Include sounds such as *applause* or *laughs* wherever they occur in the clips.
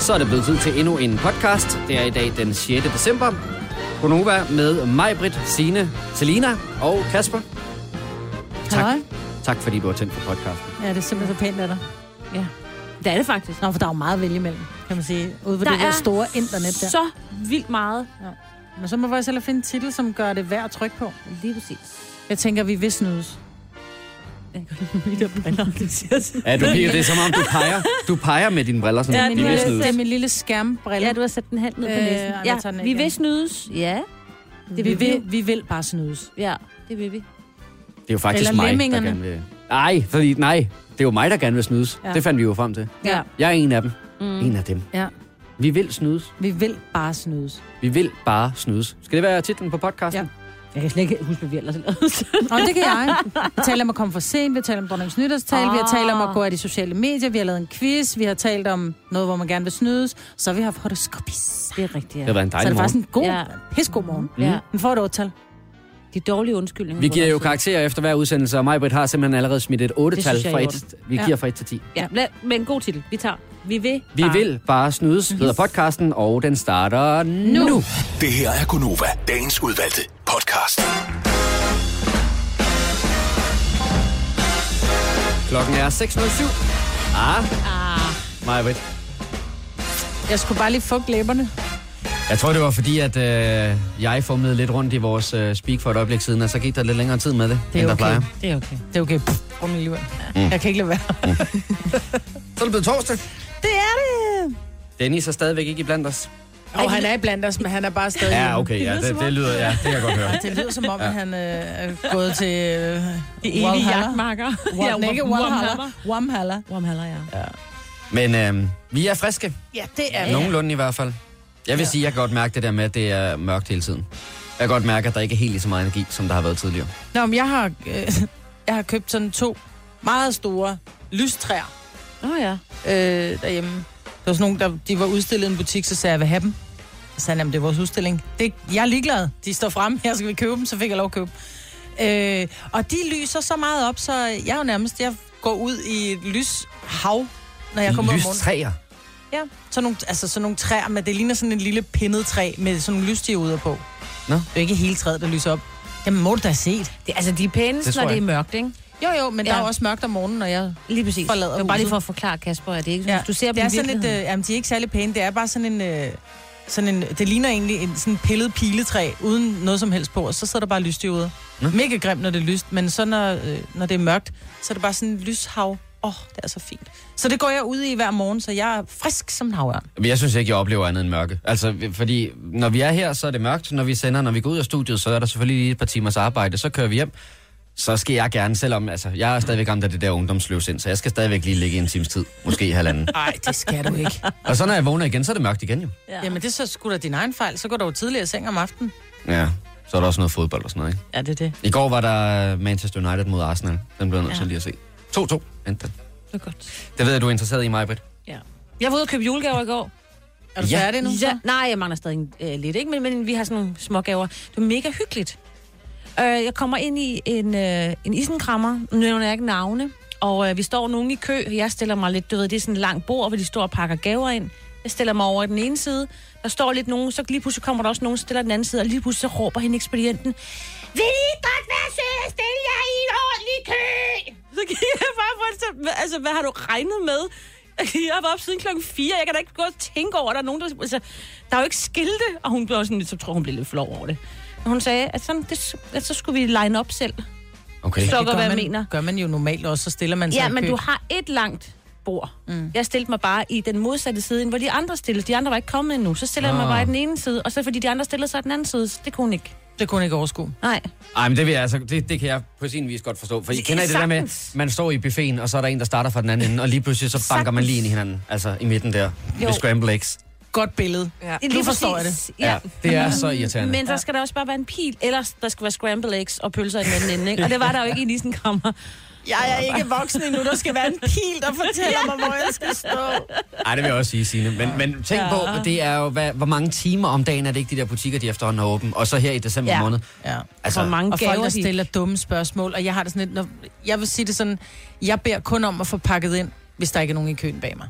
Så er det blevet tid til endnu en podcast. Det er i dag den 6. december. Gonova med mig, Britt, Signe, Selina og Kasper. Tak. Hej. Tak fordi du har tændt for podcasten. Ja, det er simpelthen så pænt af dig. Ja, det er det faktisk. Nå, for der er jo meget at vælge imellem, kan man sige. Ude på Der det der er store internet der. Så vildt meget. Men så må vi også hellere finde en titel, som gør det værd at trykke på. Lige præcis. Jeg tænker, vi vil snydes. Jeg kan godt lide de der briller, det. Ja, du kigger, det er som om, du peger, du peger med dine briller, sådan, Ja, de det vil er- snydes. det er min lille skærmbrille. Ja, du har sat den halvt ned på Øh, næsen. jeg Ja, vi igen. vil snydes. Ja, det vi, vil, vi vil bare snydes. ja, det vil vi. Det er jo faktisk Eller mig, der gerne vil... Nej, fordi nej, det er jo mig, der gerne vil snydes. Ja. Det fandt vi jo frem til. Ja. Jeg er en af dem. Mm. En af dem. Ja, Vi vil snydes. vi vil bare snydes. Vi vil bare snydes. Skal det være titlen på podcasten? Ja. Jeg kan slet ikke huske, hvad vi ellers lavede. Og det kan jeg. Vi taler om at komme for sent, vi har talt om dronningens nytårstal, vi har talt om at Ah. gå af de sociale medier, vi har lavet en quiz, vi har talt om noget, hvor man gerne vil snydes, så har vi haft horoskopis. Det er rigtigt, Det ja. har været en Så er dejlig det faktisk morgen. en god, Ja. ja. pissegod morgen. ja. Den får et otte-tal. De dårlige undskyldninger. Vi giver jo karakterer efter hver udsendelse, og Majbrit har simpelthen allerede smidt et 8-tal synes jeg er fra i et, vi Ja. giver fra 1 til 10. sidder. Ja, men en god titel. Vi tager. Vi vil Vi bare. vil bare snydes, hedder podcasten, og den starter nu. nu. Det her er Gunova, dagens udvalgte podcast. Klokken er 6.07. Ah, Ah, Majbrit. Jeg skulle bare lige få læberne. Jeg tror, det var fordi, at øh, jeg fumlede lidt rundt i vores øh, speak for et øjeblik siden, og så gik der lidt længere tid med det, Det er end der okay. plejer. det er okay. Det er okay. Pff, Rundt alligevel. Mm. Jeg kan ikke lade være. Så er det blevet torsdag. Det er det. Dennis er stadigvæk ikke i blandt os. Og han er blandt os, men han er bare stadig... Ja, okay, ja, det, det om- lyder, ja, det kan jeg godt høre. Ja, det lyder som om, at han øh, er gået til øh, De evige jagtmarker. Wal- *laughs* ikke Walhalla. Walhalla. Wormhaller, ja. Men øh, vi er friske, Ja, det er ja. nogenlunde i hvert fald. Jeg vil Ja. sige, jeg kan godt mærke det der med, at det er mørkt hele tiden. Jeg kan godt mærke, at der ikke er helt lige så meget energi, som der har været tidligere. Nå, men jeg har, øh, jeg har købt sådan to meget store lystræer Åh oh, ja. øh, derhjemme. Der var sådan nogle, der, de var udstillet i en butik, så sagde jeg, jeg vil have dem. Så sagde han, "Jamen, det er vores udstilling. Det, jeg er ligeglad. De står fremme, her skal vi købe dem, så fik jeg lov at købe dem. øh, Og de lyser så meget op, så jeg er jo nærmest, jeg går ud i et lyshav, når jeg kommer ud om morgenen. Lystræer. Ja, sådan nogle, altså sådan nogle træer, men det ligner sådan en lille pindet træ med sådan nogle lysdioder på. Nå. Det er ikke hele træet, der lyser op. Jamen, må du da have set. Det, altså, de er pænest, Det når det er mørkt, ikke? Jo, jo, men ja. Ja. der er også mørkt om morgenen, når jeg... Lige præcis. Forlader det bare lige for at forklare Kasper, at det ikke Ja. Du ser det er sådan et, øh, jamen, de er ikke særlig pæne. Det er bare sådan en... Øh, sådan en, det ligner egentlig en sådan pillet piletræ, uden noget som helst på, og så sidder der bare lysdioder. Nå. Mega grimt, når det er lyst, men så når, øh, når det er mørkt, så er det bare sådan en lyshav. Åh, oh, det er så fint. Så det går jeg ud i hver morgen, så jeg er frisk som en havørn. Men Jeg synes ikke, jeg oplever andet end mørke. Altså, fordi når vi er her, så er det mørkt. Når vi sender, når vi går ud af studiet, så er der selvfølgelig lige et par timers arbejde. Så kører vi hjem. Så skal jeg gerne, selvom altså, jeg er stadigvæk ramt af det der ungdomsløvsind, så jeg skal stadigvæk lige ligge i en times tid. Måske halvanden. *laughs* Nej, det skal du ikke. Og så når jeg vågner igen, så er det mørkt igen jo. Ja. Jamen, det er så sgu da din egen fejl. Så går du jo tidligere i seng om aftenen. Ja, så er der også noget fodbold og sådan noget, ikke? Ja, det er det. I går var der Manchester United mod Arsenal. Den blev jeg nødt til lige at se. 2-2 endte den. Det er godt. Det ved jeg, du er interesseret i mig, Britt. Ja. Jeg var ude og købe julegaver i går. Er du Ja. færdig nu? Ja, nej, jeg mangler stadig øh, lidt, ikke? Men, men vi har sådan nogle små gaver. Det var mega hyggeligt. Øh, jeg kommer ind i en, øh, en isenkrammer. Nu nævner jeg ikke navne. Og øh, vi står nogen i kø. Jeg stiller mig lidt, du ved, det er sådan en lang bord, hvor de står og pakker gaver ind. Jeg stiller mig over i den ene side. Der står lidt nogen, så lige pludselig kommer der også nogen, der stiller den anden side, og lige pludselig så råber hende ekspedienten, vil I godt være søde at stille jer i en ordentlig kø? Så gik jeg bare på, så, altså, hvad har du regnet med? Jeg har været op siden klokken 4. Jeg kan da ikke gå og tænke over, at der er nogen, der... Altså, der er jo ikke skilte. Og hun blev sådan lidt, så tror hun blev lidt flov over det. Men hun sagde, at, sådan, det, at så skulle vi line op selv. Okay. Så- Det hvad man, mener. gør man jo normalt også, så stiller man sig Ja, men kø. du har et langt bord. Mm. Jeg stillede mig bare i den modsatte side, hvor de andre stillede. De andre var ikke kommet endnu. Så stiller jeg mig bare i den ene side, og så fordi de andre stillede sig i den anden side. Så det kunne hun ikke. Det kunne hun ikke overskue. Nej. Ej, men det, vil jeg, altså, det, det kan jeg på sin vis godt forstå. For I Det kender I det der med, sagtens. man står i buffeten, og så er der en, der starter fra den anden ende, og lige pludselig så banker man lige ind i hinanden. Altså i midten der. Jo. Med scramble eggs. Godt billede. Ja. Nu forstår jeg det. Ja. det er så irriterende. Men der skal der også bare være en pil, ellers der skal være scramble eggs og pølser i den anden ende, ikke? Og det var der jo ikke i en isenkrammer. Jeg er ikke voksen endnu. Der skal være en pil, der fortæller mig, hvor jeg skal stå. Ej, det vil jeg også sige, Signe. Men, men tænk Ja. på, det er jo, hvad, hvor mange timer om dagen er det ikke, de der butikker, de efterhånden har åbent. Og så her i december Ja. måned. Ja. Altså, Hvor mange Og gaver folk, der de... stiller dumme spørgsmål, og jeg har det sådan lidt, når, jeg vil sige det sådan, jeg beder kun om at få pakket ind, hvis der ikke er nogen i køen bag mig.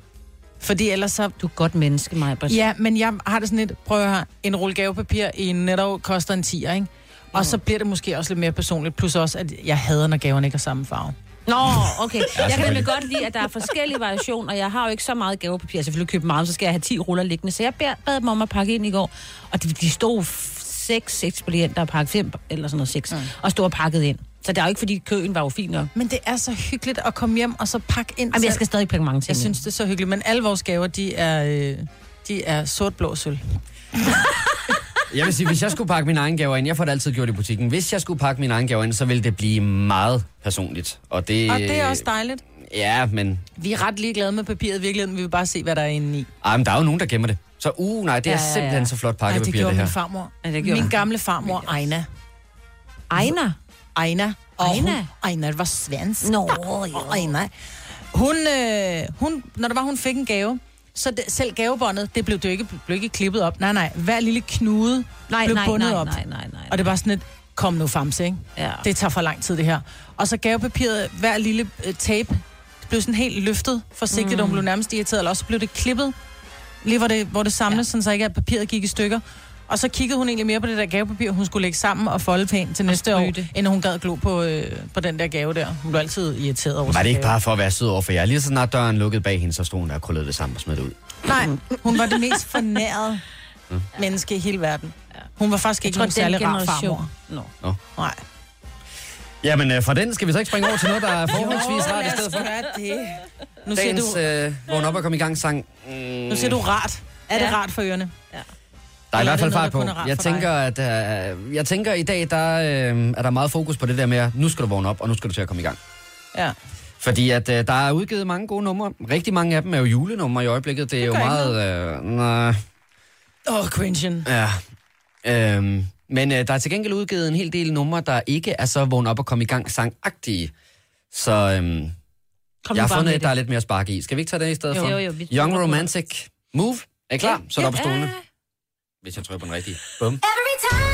Fordi ellers så... Du er godt menneske, mig. Ja, men jeg har det sådan lidt, prøv at høre, en rulle gavepapir i en netto koster en 10'er, ikke? Og så bliver det måske også lidt mere personligt. Plus også, at jeg hader, når gaverne ikke har samme farve. Nå, okay. Jeg kan nemlig godt lide, at der er forskellige variationer. Jeg har jo ikke så meget gavepapir. Jeg har selvfølgelig købt meget, så skal jeg have 10 ruller liggende. Så jeg bad, dem om at pakke ind i går. Og de, de stod seks ekspedienter og pakke fem, eller sådan noget seks, mm. og stod og pakket ind. Så det er jo ikke, fordi køen var jo fin nok. Men det er så hyggeligt at komme hjem og så pakke ind. Jamen, jeg skal stadig pakke mange ting jeg ind. synes, det er så hyggeligt. Men alle vores gaver, de er, øh, de er sort, blå, sølv. *laughs* Jeg vil sige, hvis jeg skulle pakke mine egne gaver ind, jeg får det altid gjort i butikken, hvis jeg skulle pakke mine egne gaver ind, så ville det blive meget personligt. Og det, Og det er også dejligt. Ja, men, Vi er ret ligeglade med papiret i virkeligheden. Vi vil bare se, hvad der er inde i. ej, men der er jo nogen, der gemmer det. Så uh, nej, det er Ja, ja, ja. simpelthen så flot Ej, det pakkepapir, gjorde det, min her. farmor. Ja, det gjorde min gamle farmor, Ejna. Ejna. Og Ejna? Hun, Ejna var svensk. Nå, Og Ejna. Hun, øh, hun, når der var, hun fik en gave, så det, selv gavebåndet, det blev, det ikke, blev ikke klippet op. Nej, nej. Hver lille knude Nej, blev nej, bundet nej, op. nej, nej, nej. Og det var sådan et, kom nu famse, ikke? Ja. Det tager for lang tid, det her. Og så gavepapiret, hver lille øh, tape, det blev sådan helt løftet forsigtigt, mm. og hun blev nærmest irriteret, eller også blev det klippet, lige hvor det, hvor det samles, ja. sådan så ikke at papiret gik i stykker. Og så kiggede hun egentlig mere på det der gavepapir, hun skulle lægge sammen og folde pænt til næste år, det. end hun gad glo på, øh, på den der gave der. Hun blev altid irriteret over Var det ikke gave. bare for at være sød over for jer? Lige så snart døren lukkede bag hende, så stod hun der og krøllede det sammen og smed det ud. Nej, hun var det mest fornærede menneske i hele verden. Hun var faktisk ikke nogen særlig rar farmor. Nå. Nej. Jamen, øh, fra den skal vi så ikke springe over til noget, der er forholdsvis rart i stedet for. det. Nu siger Dagens du, øh, vågn op og kom i gang sang. Mm, nu siger du rart. Er det Ja. rart for ørerne? Der er i er hvert fald fart på. Jeg tænker, at, øh, jeg tænker, i dag, der øh, er der meget fokus på det der med, at nu skal du vågne op, og nu skal du til at komme i gang. Ja. Fordi at øh, der er udgivet mange gode numre. Rigtig mange af dem er jo julenumre i øjeblikket. Det er Det jo meget... Øh, nej, Åh, oh, cringen. ja. Øhm, men øh, der er til gengæld udgivet en hel del numre, der ikke er så vågn op og komme i gang sangagtige. Så øhm, Kom jeg har bare fundet et, der er lidt mere spark i. Skal vi ikke tage det i stedet Jo, for? jo, jo, Young Romantic Move. Er I klar? Så er der på Ja. Hvis jeg trykker på den rigtige. Bum. Every time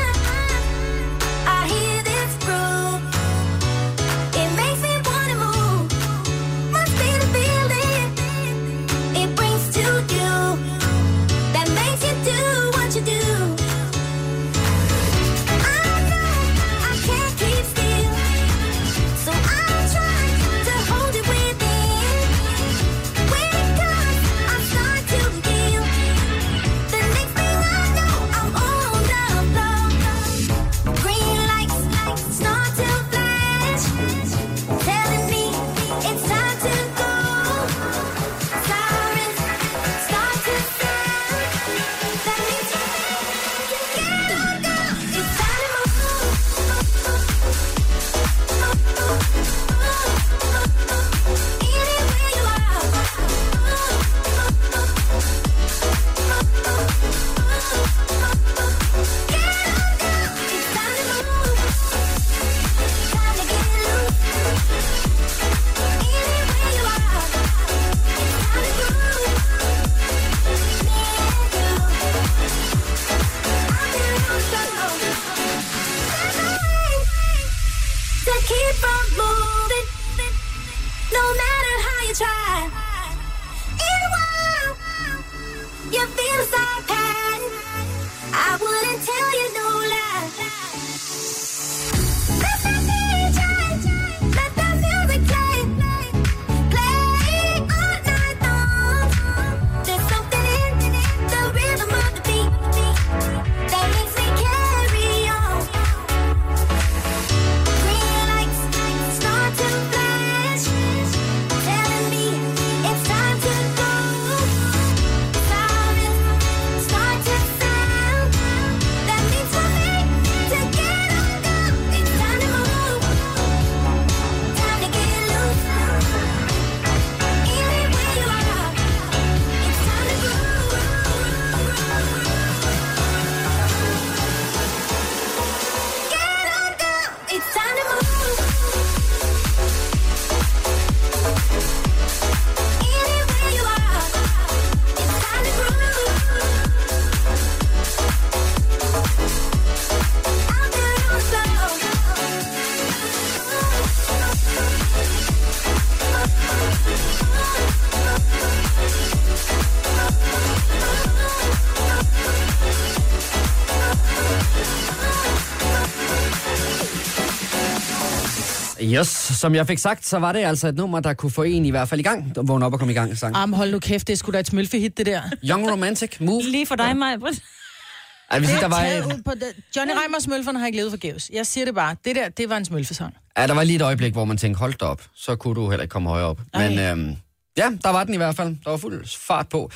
som jeg fik sagt, så var det altså et nummer, der kunne få en i hvert fald i gang. Der vågne op og komme i gang, sang. Arm, hold nu kæft, det er sgu da et smølfehit, det der. Young Romantic, Move. Lige for dig, Maja. Vil sige, der var, ud på det. Johnny Reimers smølferne har ikke levet forgæves. Jeg siger det bare. Det der, det var en smølfesang. ja, der var lige et øjeblik, hvor man tænkte, hold da op, så kunne du heller ikke komme højere op. Men øhm, ja, der var den i hvert fald. Der var fuld fart på.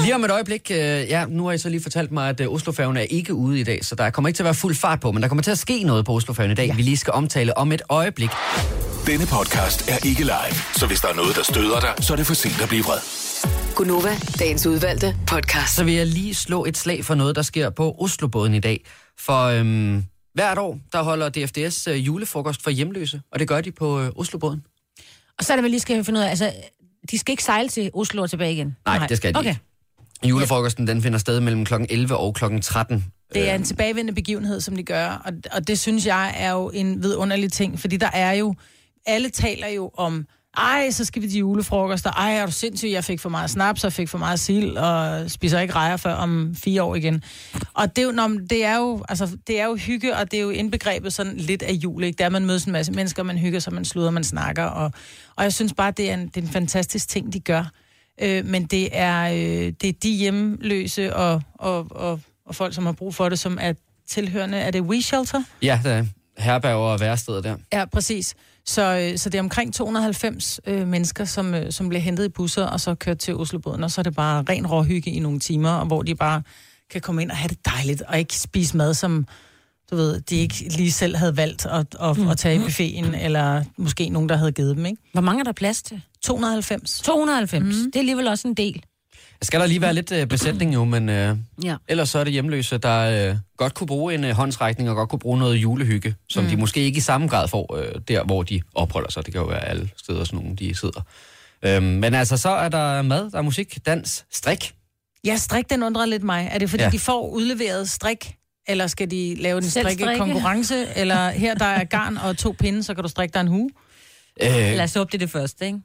Lige om et øjeblik, øh, ja, nu har I så lige fortalt mig, at øh, Oslofærgen er ikke ude i dag, så der kommer ikke til at være fuld fart på, men der kommer til at ske noget på Oslofærgen i dag, ja. vi lige skal omtale om et øjeblik. Denne podcast er ikke live, så hvis der er noget, der støder dig, så er det for sent at blive vred. Gunova, dagens udvalgte podcast. Så vil jeg lige slå et slag for noget, der sker på Oslobåden i dag. For øhm, hvert år, der holder DFDS øh, julefrokost for hjemløse, og det gør de på øh, Oslobåden. Og så er det vel lige skal finde ud af, altså, de skal ikke sejle til Oslo og tilbage igen? Nej, Nej. det skal de okay. ikke. Julefrokosten, den finder sted mellem kl. 11 og kl. 13. Det er en tilbagevendende begivenhed, som de gør, og, og det synes jeg er jo en vidunderlig ting, fordi der er jo, alle taler jo om, ej, så skal vi til julefrokoster, ej, er du sindssyg, jeg fik for meget snaps, og fik for meget sild, og spiser ikke rejer før om fire år igen. Og det er jo, når, det er jo, altså, det er jo hygge, og det er jo indbegrebet sådan lidt af jul, ikke? Der man mødes en masse mennesker, man hygger sig, man sluder, man snakker, og, og jeg synes bare, det er en, det er en fantastisk ting, de gør. Øh, men det er, øh, det er de hjemløse og, og, og, og folk, som har brug for det, som er tilhørende. Er det We Shelter? Ja, der er herberger og væresteder der. Ja, præcis. Så, øh, så det er omkring 290 øh, mennesker, som, øh, som bliver hentet i busser og så kørt til Oslobåden, og så er det bare ren råhygge i nogle timer, og hvor de bare kan komme ind og have det dejligt, og ikke spise mad, som du ved, de ikke lige selv havde valgt at, at, at tage i buffeten, eller måske nogen, der havde givet dem, ikke? Hvor mange er der plads til? 290. 290. Mm. Det er alligevel også en del. Skal der lige være lidt øh, besætning jo, men øh, Ja. ellers så er det hjemløse, der øh, godt kunne bruge en øh, håndsrækning og godt kunne bruge noget julehygge, som mm. de måske ikke i samme grad får øh, der, hvor de opholder sig. Det kan jo være alle steder, sådan nogle, de sidder. Øhm, men altså, så er der mad, der er musik, dans, strik. Ja, strik, den undrer lidt mig. Er det fordi, Ja. de får udleveret strik, eller skal de lave en strikke? strikke-konkurrence? eller her, der er garn og to pinde, så kan du strikke dig en hue? Øh, Lad os håbe, det er det første, ikke?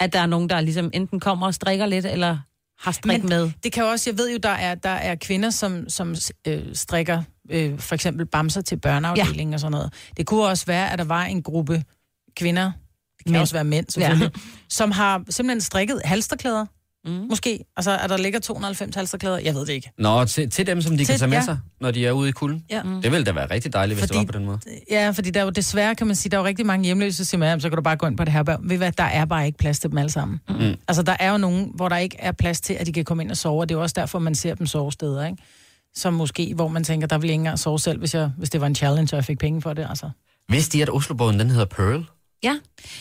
At der er nogen, der ligesom enten kommer og strikker lidt, eller har strik Men med. Det kan jo også, jeg ved jo, der er, der er kvinder, som, som øh, strikker øh, for eksempel bamser til børneafdelingen ja. og sådan noget. Det kunne også være, at der var en gruppe kvinder, det kan Mænd. også være mænd selvfølgelig, ja. som har simpelthen strikket halsterklæder. Mm. Måske. Altså, er der ligger 290 halsterklæder? Jeg ved det ikke. Nå, til, til dem, som de Til- kan tage med ja. sig, når de er ude i kulden. Ja. Mm. Det ville da være rigtig dejligt, hvis Fordi- det var på den måde. Ja, fordi der er jo desværre, kan man sige, der er jo rigtig mange hjemløse, der siger, "Men, jamen, så kan du bare gå ind på det her. Ved hvad, der er bare ikke plads til dem alle sammen. Mm. Altså, der er jo nogen, hvor der ikke er plads til, at de kan komme ind og sove, og det er jo også derfor, man ser dem sove steder, ikke? Som måske, hvor man tænker, der vil jeg ikke engang sove selv, hvis, jeg, hvis det var en challenge, og jeg fik penge for det, altså. Vidste de, at Oslobåden, den hedder Pearl? Ja,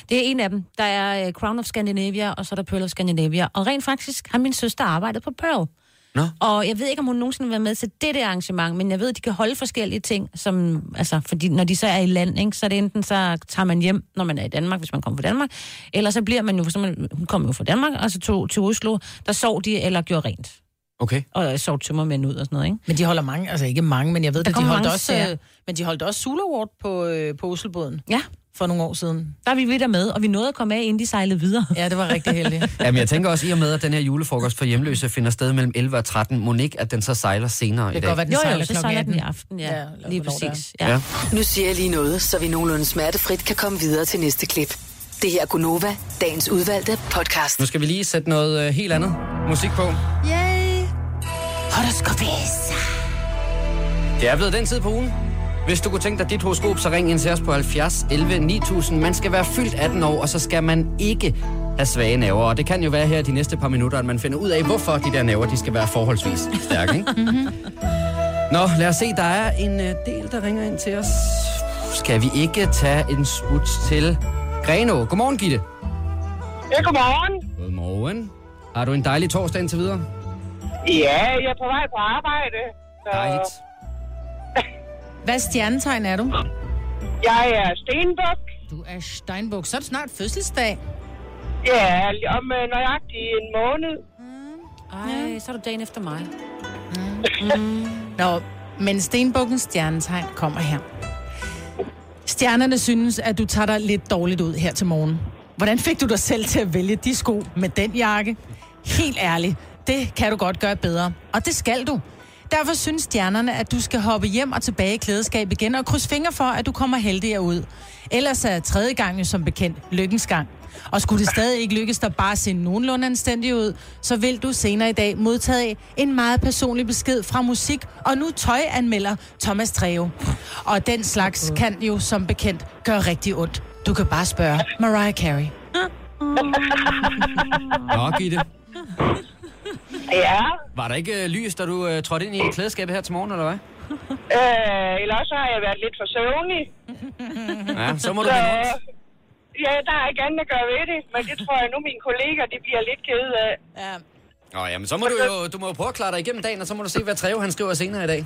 det er en af dem. Der er øh, Crown of Scandinavia, og så er der Pearl of Scandinavia. Og rent faktisk har min søster arbejdet på Pearl. Nå. Og jeg ved ikke, om hun nogensinde har været med til det der arrangement, men jeg ved, at de kan holde forskellige ting, som, altså, fordi når de så er i land, ikke, så er det enten, så tager man hjem, når man er i Danmark, hvis man kommer fra Danmark, eller så bliver man jo, for eksempel, hun kom jo fra Danmark, og så tog til Oslo, der sov de eller gjorde rent, Okay. og sov tømmermænd ud og sådan noget, ikke? Men de holder mange, altså ikke mange, men jeg ved Der det, de holdt mange også, øh, men de holdt også Sula Award på, øh, på Oslobåden Ja, for nogle år siden. der er vi der med, og vi nåede at komme af, inden de sejlede videre. Ja, det var rigtig heldigt. *laughs* Jamen, jeg tænker også i og med, at den her julefrokost for hjemløse finder sted mellem 11 og 13. Må ikke, at den så sejler senere i Det dag? kan godt være, den Jo, sejler jo, så sejler den 18. i aften, ja, Ja, lige det præcis. Ja. ja. Nu siger jeg lige noget, så vi nogenlunde smertefrit kan komme videre til næste klip. Det her er Gunova, dagens udvalgte podcast. Nu skal vi lige sætte noget øh, helt andet musik på. Yay! Horoskopis. Det er blevet den tid på ugen. Hvis du kunne tænke dig dit horoskop, så ring ind til os på 70 11 9000. Man skal være fyldt 18 år, og så skal man ikke have svage naver. Og det kan jo være her de næste par minutter, at man finder ud af, hvorfor de der naver, de skal være forholdsvis stærke. Ikke? *laughs* Nå, lad os se. Der er en øh, del, der ringer ind til os. Skal vi ikke tage en smut til Greno? Godmorgen, Gitte. Ja, godmorgen. Godmorgen. Har du en dejlig torsdag indtil videre? Ja, jeg er på vej på arbejde. Så Dejligt. Hvad stjernetegn er du? Jeg er stenbuk. Du er Steinbuk. Så er det snart fødselsdag. Ja, om øh, nøjagtigt en måned. Ej, så er du dagen efter mig. Nå, men Stenbukkens stjernetegn kommer her. Stjernerne synes, at du tager dig lidt dårligt ud her til morgen. Hvordan fik du dig selv til at vælge de sko med den jakke? Helt ærligt, det kan du godt gøre bedre. Og det skal du. Derfor synes stjernerne, at du skal hoppe hjem og tilbage i klædeskab igen og krydse fingre for, at du kommer heldigere ud. Ellers er tredje gang jo som bekendt lykkens gang. Og skulle det stadig ikke lykkes dig bare at se nogenlunde anstændig ud, så vil du senere i dag modtage en meget personlig besked fra musik og nu tøjanmelder Thomas Treve. Og den slags kan jo som bekendt gøre rigtig ondt. Du kan bare spørge Mariah Carey. Nå, Gitte. *laughs* Ja, Var der ikke øh, lys, da du øh, trådte ind i klædeskabet her til morgen, eller hvad? øh, ellers så har jeg været lidt for søvnig. Ja, så må du vende rundt. ja, der er ikke andet at gøre ved det, men det tror jeg nu, mine kolleger, de bliver lidt kede af. Ja. Nå, jamen, så må du jo du må jo prøve at klare dig igennem dagen, og så må du se, hvad Treve han skriver senere i dag.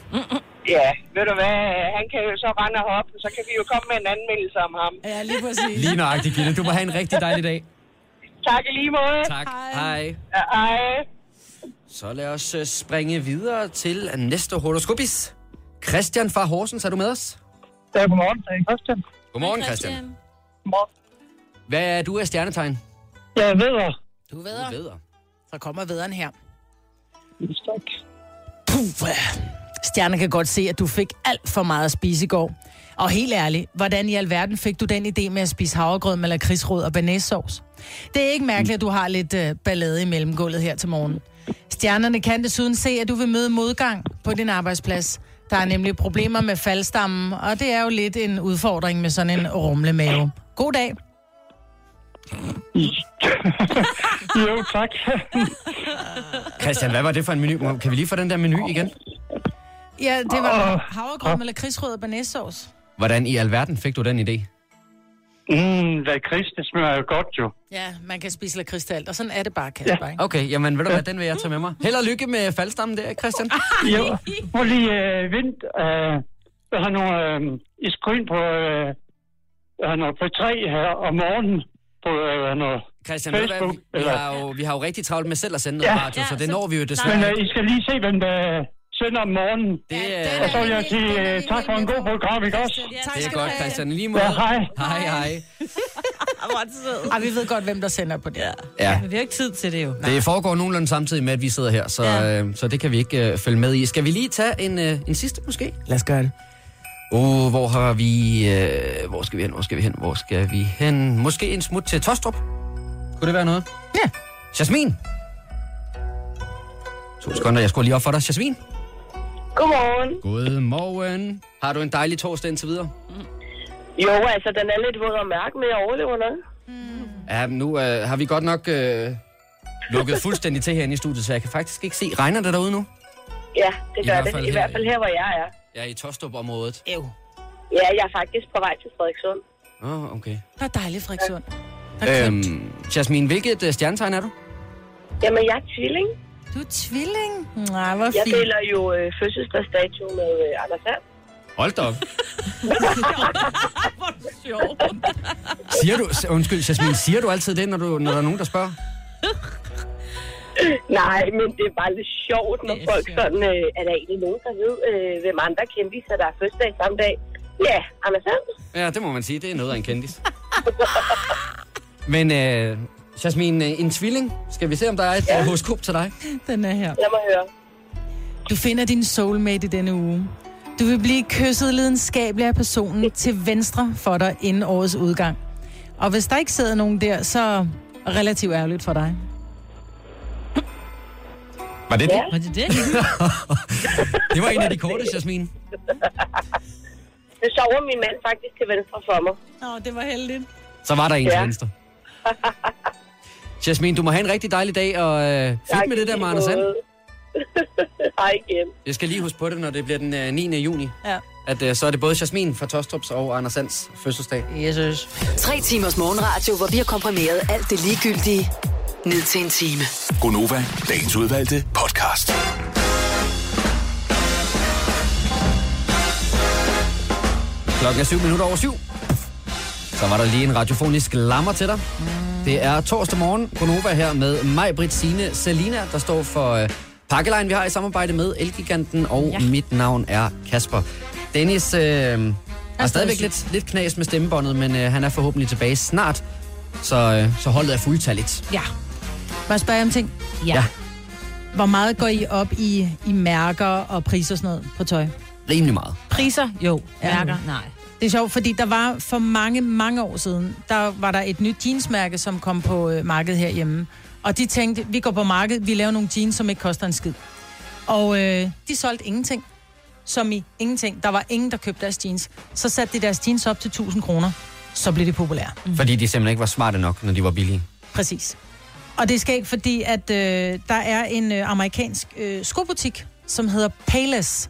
Ja, ved du hvad, han kan jo så rende og hoppe, så kan vi jo komme med en anmeldelse om ham. Ja, lige præcis. Lige nøjagtigt, Gitte. Du må have en rigtig dejlig dag. Tak i lige måde. Tak. Hej. Ja, Hej. Så lad os øh, springe videre til næste horoskopis. Christian fra Horsens, er du med os? Ja, godmorgen. Det er Christian. Godmorgen, Christian. Godmorgen. Hvad er du af stjernetegn? Jeg ved dig. Du ved, Du ved. så kommer vederen her. Tak. Puh, Stjerner kan godt se, at du fik alt for meget at spise i går. Og helt ærligt, hvordan i alverden fik du den idé med at spise havregrød med lakridsrod og banæssauce? Det er ikke mærkeligt, at du har lidt øh, ballade i mellemgulvet her til morgen. Stjernerne kan desuden se, at du vil møde modgang på din arbejdsplads. Der er nemlig problemer med faldstammen, og det er jo lidt en udfordring med sådan en rumlemave. God dag. *laughs* Jo, tak. Christian, hvad var det for en menu? Kan vi lige få den der menu igen? Ja, det var havregrød med lakridsrod og banæssauce. Hvordan i alverden fik du den idé? Mm, Chris, det smager jo godt jo. Ja, man kan spise lakrids til alt, og sådan er det bare, Kasper. Ja. Ikke? Okay, jamen ved du hvad, den vil jeg tage med mig. Held og lykke med faldstammen der, Christian. *laughs* Jo, prøv lige øh, vent. Øh, jeg har nogle... Øh, I skal ind på... Øh, jeg har noget på tre her om morgenen på øh, noget... Christian, ved du hvad, Facebook, vi, eller- har jo, vi har jo rigtig travlt med selv at sende noget Ja. radio, så Ja, det så- når vi jo Men desværre. øh, I skal lige se, hvem der sender om morgenen. Det, er, Og så vil jeg sige øh, tak for en god program, ikke også? Tak det er godt. Christian. Lige måde. Ja, hej. Hej, hej. *laughs* Ej, vi ved godt, hvem der sender på det. Ja. Ja, Men vi har ikke tid til det jo. det foregår nogenlunde samtidig med, at vi sidder her, så, Ja. øh, så det kan vi ikke øh, følge med i. Skal vi lige tage en, øh, en sidste måske? Lad os gøre det. Uh, hvor har vi... Øh, hvor skal vi hen? Hvor skal vi hen? Hvor skal vi hen? Måske en smut til Tostrup? Kunne det være noget? Ja. Jasmin? To sekunder, jeg skulle lige op for dig. Jasmin? Godmorgen. Godmorgen. Har du en dejlig torsdag indtil videre? Jo, altså, den er lidt våd og mærk, men jeg overlever nok. Ja, nu øh, har vi godt nok øh, lukket fuldstændig til herinde i studiet, så jeg kan faktisk ikke se. Regner det derude nu? Ja, det I gør hvert det. I her- hvert fald her, hvor jeg er. Ja, i Tostrup-området. Ew. Ja, jeg er faktisk på vej til Frederikssund. Åh, oh, okay. Der er dejligt, Frederikssund. Der er øhm, Øhm, Jasmin, hvilket øh, stjernetegn er du? Jamen, jeg er tvilling. Du er tvilling. Nej, hvor Jeg fint. deler jo øh, fødselsdagsdato med øh, Anders Sand. Hold da op. *laughs* Sjov. Siger du, undskyld, Jasmin, siger du altid det, når, du, når der er nogen, der spørger? *laughs* Nej, men det er bare lidt sjovt, når Det er folk sjovt. sådan... Øh, er der egentlig nogen, der ved, øh, hvem andre kendte, der er fødselsdag samme dag? Ja, Anders Sand. Ja, det må man sige. Det er noget af en kendis. *laughs* Men øh, Jasmin, øh, en tvilling. Skal vi se, om der er et ja. horoskop til dig? Den er her. Lad mig høre. Du finder din soulmate i denne uge. Du vil blive kysset lidenskabeligt af personen til venstre for dig inden årets udgang. Og hvis der ikke sidder nogen der, så relativt ærgerligt for dig. Var det det? Var det det? *laughs* Det var en af de korte, Jasmin. *laughs* Det sover min mand faktisk til venstre for mig. Åh, det var heldigt. Så var der en til Ja. venstre. *laughs* Jasmin, du må have en rigtig dejlig dag, og øh, fedt med det der med Anders Sand. *laughs* Hej igen. Jeg skal lige huske på det, når det bliver den øh, 9. juni. Ja. At øh, så er det både Jasmin fra Tostrups og Anders Sands fødselsdag. Jesus. Tre timers morgenradio, hvor vi har komprimeret alt det ligegyldige ned til en time. Gonova, dagens udvalgte podcast. Klokken er syv minutter over syv. Så var der lige en radiofonisk lammer til dig. Det er torsdag morgen. Gonova her med mig, Britt Signe Selina, der står for øh, pakkelejen, vi har i samarbejde med Elgiganten, og ja. Mit navn er Kasper. Dennis øh, har stadig stadigvæk lidt, lidt knas med stemmebåndet, men øh, han er forhåbentlig tilbage snart. Så, øh, så holdet er fuldtalligt. Ja. Må jeg spørge om ting? Ja. Ja. Hvor meget går I op i, i mærker og priser og sådan noget på tøj? Rimelig meget. Priser? Jo. Mærker? Nej. Det er sjovt, fordi der var for mange, mange år siden, der var der et nyt jeansmærke, som kom på øh, markedet herhjemme. Og de tænkte, vi går på markedet, vi laver nogle jeans, som ikke koster en skid. Og øh, de solgte ingenting. Som i ingenting. Der var ingen, der købte deres jeans. Så satte de deres jeans op til 1000 kroner. Så blev de populære. Mm. Fordi de simpelthen ikke var smarte nok, når de var billige. Præcis. Og det skal ikke, fordi at øh, der er en øh, amerikansk øh, skobutik, som hedder Payless,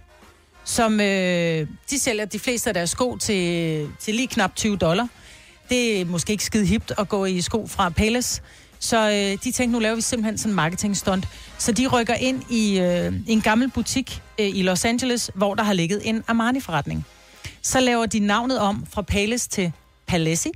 som øh, de sælger de fleste af deres sko til, til lige knap 20 dollar. Det er måske ikke skide hipt at gå i sko fra Payless. Så øh, de tænkte, nu laver vi simpelthen sådan en marketing stunt. Så de rykker ind i øh, en gammel butik øh, i Los Angeles, hvor der har ligget en Armani-forretning. Så laver de navnet om fra Payless til Palessi.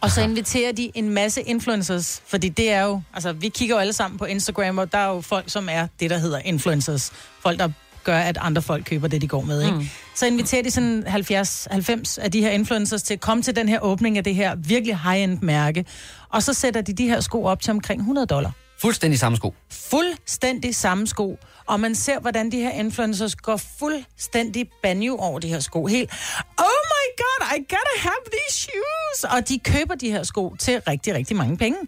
Og så inviterer de en masse influencers, fordi det er jo, altså vi kigger jo alle sammen på Instagram, og der er jo folk, som er det, der hedder influencers. Folk, der gør, at andre folk køber det, de går med, ikke? Mm. Så inviterer de sådan 70-90 af de her influencers til at komme til den her åbning af det her virkelig high-end mærke. Og så sætter de de her sko op til omkring 100 dollar. Fuldstændig samme sko. Fuldstændig samme sko. Og man ser, hvordan de her influencers går fuldstændig banjo over de her sko. Helt, oh my god, I gotta have these shoes! Og de køber de her sko til rigtig, rigtig mange penge.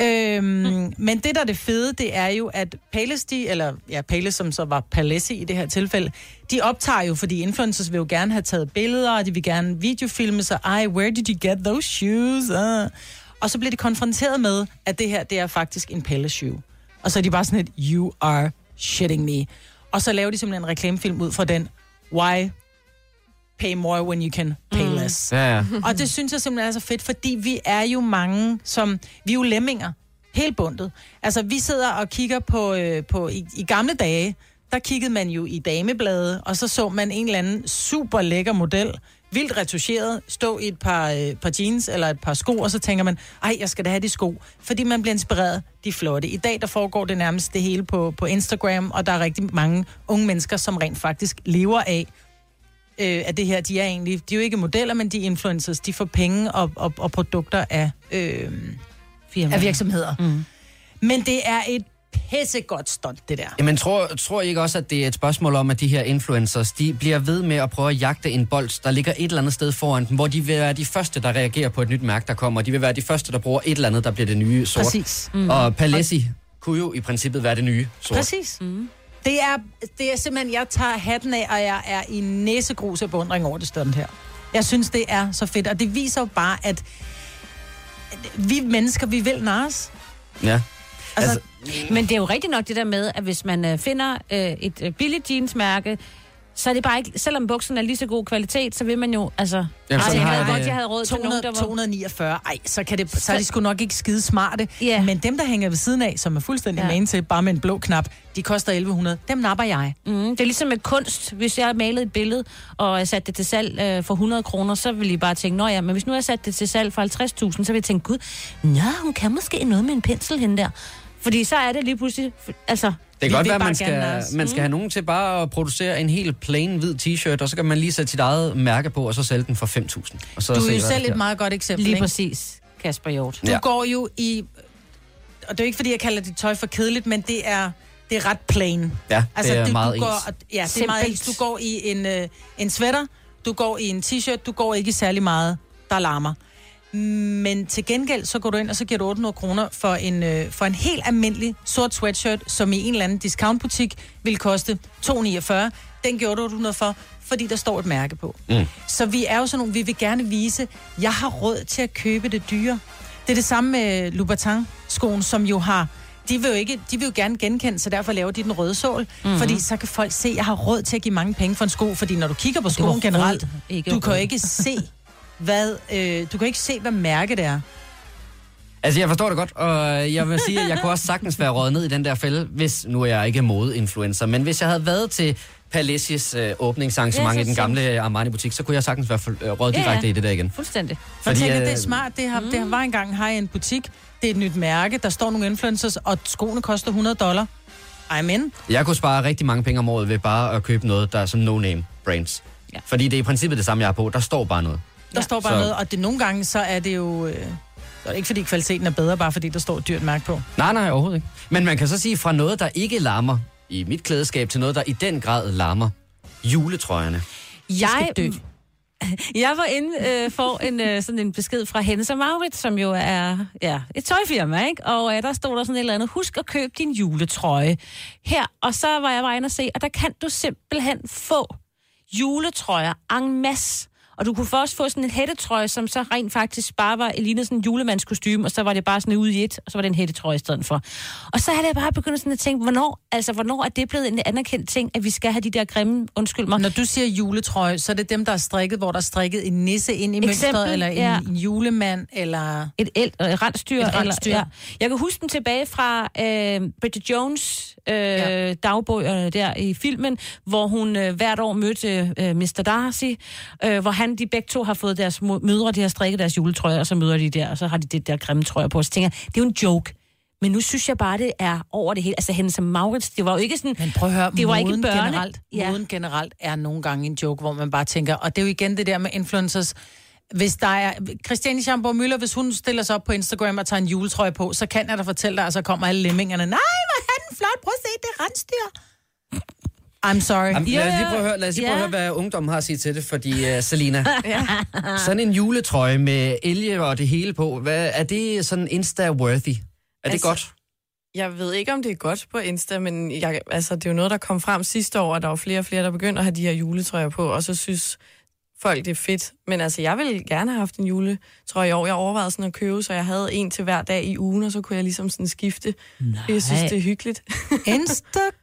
Øhm, mm. Men det, der er det fede, det er jo, at Payless, de, eller ja, Payless, som så var Palessi i det her tilfælde, de optager jo, fordi influencers vil jo gerne have taget billeder, og de vil gerne videofilme sig. Ej, where did you get those shoes? Uh. Og så bliver de konfronteret med, at det her, det er faktisk en Payless shoe. Og så er de bare sådan et, you are shitting me. Og så laver de simpelthen en reklamefilm ud fra den, why pay more when you can pay less. Ja, ja. *laughs* Og det synes jeg simpelthen er så fedt, fordi vi er jo mange, som... Vi er jo lemminger. Helt bundet. Altså, vi sidder og kigger på... Øh, på i, I gamle dage, der kiggede man jo i dameblade, og så så man en eller anden super lækker model, vildt retuscheret, stå i et par, øh, par jeans eller et par sko, og så tænker man, ej, jeg skal da have de sko, fordi man bliver inspireret, de er flotte. I dag, der foregår det nærmest det hele på, på Instagram, og der er rigtig mange unge mennesker, som rent faktisk lever af øh, af det her. De er egentlig, de er jo ikke modeller, men de er influencers. De får penge og, og, og produkter af, øh, af virksomheder. Mm. Men det er et pissegodt stunt, det der. Jamen, tror, tror I ikke også, at det er et spørgsmål om, at de her influencers, de bliver ved med at prøve at jagte en bold, der ligger et eller andet sted foran dem, hvor de vil være de første, der reagerer på et nyt mærke, der kommer. De vil være de første, der bruger et eller andet, der bliver det nye sort. Præcis. Mm. Og Palessi kunne jo i princippet være det nye sort. Præcis. Mm. Det er, det er simpelthen, jeg tager hatten af, og jeg er i næsegrus af beundring over det stunt her. Jeg synes, det er så fedt, og det viser jo bare, at vi mennesker, vi vil narres. Ja. Altså, Altså, Men det er jo rigtigt nok det der med, at hvis man øh, finder øh, et øh, billigt jeansmærke, så er det bare ikke, selvom bukserne er lige så god kvalitet, så vil man jo, altså... Jamen, Ej, sådan jeg har havde jeg godt, jeg havde råd til nogen, 200, der var... 249, ej, så, kan det, så er de sgu nok ikke skide smarte. Ja. Men dem, der hænger ved siden af, som er fuldstændig Ja. ja. til, bare med en blå knap, de koster 1100. Dem napper jeg. Mm, det er ligesom med kunst. Hvis jeg malede et billede og satte det til salg øh, for 100 kroner, så ville I bare tænke, nå ja, men hvis nu jeg satte det til salg for 50.000, så vil jeg tænke, gud, nå, hun kan måske noget med en pensel hende der. Fordi så er det lige pludselig, altså... Det Vi kan godt være, at man skal, man skal have nogen til bare at producere en helt plain hvid t-shirt, og så kan man lige sætte sit eget mærke på, og så sælge den for 5.000. Og så Du er jo selv der et meget godt eksempel, Lige ikke? præcis, Kasper Hjort. Du Ja. går jo i... Og det er jo ikke, fordi jeg kalder dit tøj for kedeligt, men det er, det er ret plain. Ja, Altså, det er du, meget du går, ens. Ja, det er meget ens. Simpelt. Du går i en, øh, en sweater, du går i en t-shirt, du går ikke i særlig meget, der larmer. Men til gengæld, så går du ind, og så giver du 800 kroner for en, øh, for en helt almindelig sort sweatshirt, som i en eller anden discountbutik vil koste 249. Den gjorde du 800 for, fordi der står et mærke på. Mm. Så vi er jo sådan nogle, vi vil gerne vise, jeg har råd til at købe det dyre. Det er det samme med Louboutin-skoen, som jo har de vil jo, ikke, de vil jo gerne genkende, så derfor laver de den røde sål. Mm-hmm. Fordi så kan folk se, at jeg har råd til at give mange penge for en sko. Fordi når du kigger på skoen generelt, ikke du kan jo ikke se, *laughs* hvad, øh, du kan ikke se, hvad mærke det er. Altså, jeg forstår det godt, og jeg vil sige, at jeg kunne også sagtens være røget ned i den der fælde, hvis nu er jeg ikke modeinfluencer, men hvis jeg havde været til Palessis øh, åbningsarrangement Ja, i den gamle Armani-butik, så kunne jeg sagtens være øh, røget Ja, ja. direkte i det der igen. Fuldstændig. For Fordi, tænker, det er øh, smart. Det, har, mm. det var engang i en butik. Det er et nyt mærke. Der står nogle influencers, og skoene koster 100 dollar. I'm in. Jeg kunne spare rigtig mange penge om året ved bare at købe noget, der er sådan no-name brands. Ja. Ja. Fordi det er i princippet det samme, jeg har på. Der står bare noget. Der Ja. står bare Så- noget, og det nogle gange, så er det jo... Øh, Så er det ikke, fordi kvaliteten er bedre, bare fordi der står et dyrt mærke på. Nej, nej, overhovedet ikke. Men man kan så sige, fra noget, der ikke larmer i mit klædeskab, til noget, der i den grad larmer. Juletrøjerne. Jeg, dø. *laughs* jeg var inde øh, for en, øh, sådan en besked fra Hennes og Maurits, som jo er ja, et tøjfirma, ikke? Og øh, der stod der sådan et eller andet, husk at købe din juletrøje her. Og så var jeg bare inde og se, og der kan du simpelthen få juletrøjer en masse. Og du kunne først få sådan en hættetrøje, som så rent faktisk bare var lignede sådan en julemandskostyme, og så var det bare sådan ude i et, og så var det en hættetrøje i stedet for. Og så havde jeg bare begyndt sådan at tænke, hvornår, altså, hvornår er det blevet en anerkendt ting, at vi skal have de der grimme, undskyld mig, Når du siger juletrøje, så er det dem, der er strikket, hvor der er strikket en nisse ind i mønstret, Eksempel, eller en, ja. en julemand, eller... Et, el, et rensdyr. Et rensdyr. Eller, ja. Jeg kan huske den tilbage fra øh, Bridget Jones øh, Ja. ja. dagbøger der i filmen, hvor hun øh, hvert år mødte øh, Mr. Darcy, øh, hvor han, de begge to har fået deres mødre, de har strikket deres juletrøjer, og så møder de der, og så har de det der grimme trøjer på. Så tænker jeg, det er jo en joke. Men nu synes jeg bare, det er over det hele. Altså, hende som Maurits, det var jo ikke sådan... Men prøv at høre, det var ikke børne. generelt, Ja. moden generelt er nogle gange en joke, hvor man bare tænker, og det er jo igen det der med influencers, hvis der er, Christiane Schamborg Møller, hvis hun stiller sig op på Instagram og tager en juletrøje på, så kan jeg da fortælle dig, og så kommer alle lemmingerne, nej, hvor er den flot, prøv at se, det er rensdyr. I'm sorry. Jamen, Ja, lad os lige prøve at høre, lad os lige prøve at Ja. høre, hvad ungdommen har at sige til det, fordi uh, Selina, *laughs* sådan en juletrøje med elge og det hele på, hvad, er det sådan Insta-worthy? Er det Altså, godt? Jeg ved ikke, om det er godt på Insta, men jeg, altså, det er jo noget, der kom frem sidste år, at der var flere og flere, der begyndte at have de her juletrøjer på, og så synes folk, det er fedt. Men altså, jeg ville gerne have haft en juletrøje i år. Jeg overvejede sådan at købe, så jeg havde en til hver dag i ugen, og så kunne jeg ligesom sådan skifte. Nej. Jeg synes, det er hyggeligt. *laughs*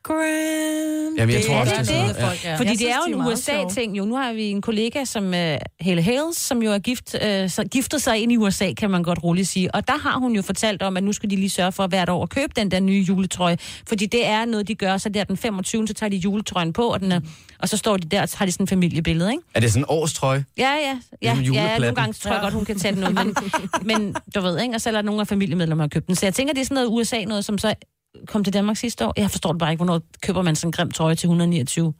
Instagram. Jamen, jeg tror er også, det det er det? Folk, ja. Fordi Jeg det er synes, jo en er meget sjove. USA-ting jo. Nu har vi en kollega, som uh, Hale Hales, som jo er gift, uh, så giftet sig ind i USA, kan man godt roligt sige. Og der har hun jo fortalt om, at nu skal de lige sørge for hvert år at købe den der nye juletrøje. Fordi det er noget, de gør. Så der den 25. så tager de juletrøjen på, og, den er, og så står de der, og så har de sådan en familiebillede, ikke? Er det sådan en årstrøje? Ja, ja. Ja, ja juleplatten. nogle gange tror jeg godt, hun kan tage den ud. Men, *laughs* men du ved, ikke? Og så er der nogle af familiemedlemmer, der har købt den. Så jeg tænker, det er sådan noget USA, noget som så kom til Danmark sidste år. Jeg forstår det bare ikke, hvornår køber man sådan en grim trøje til 129.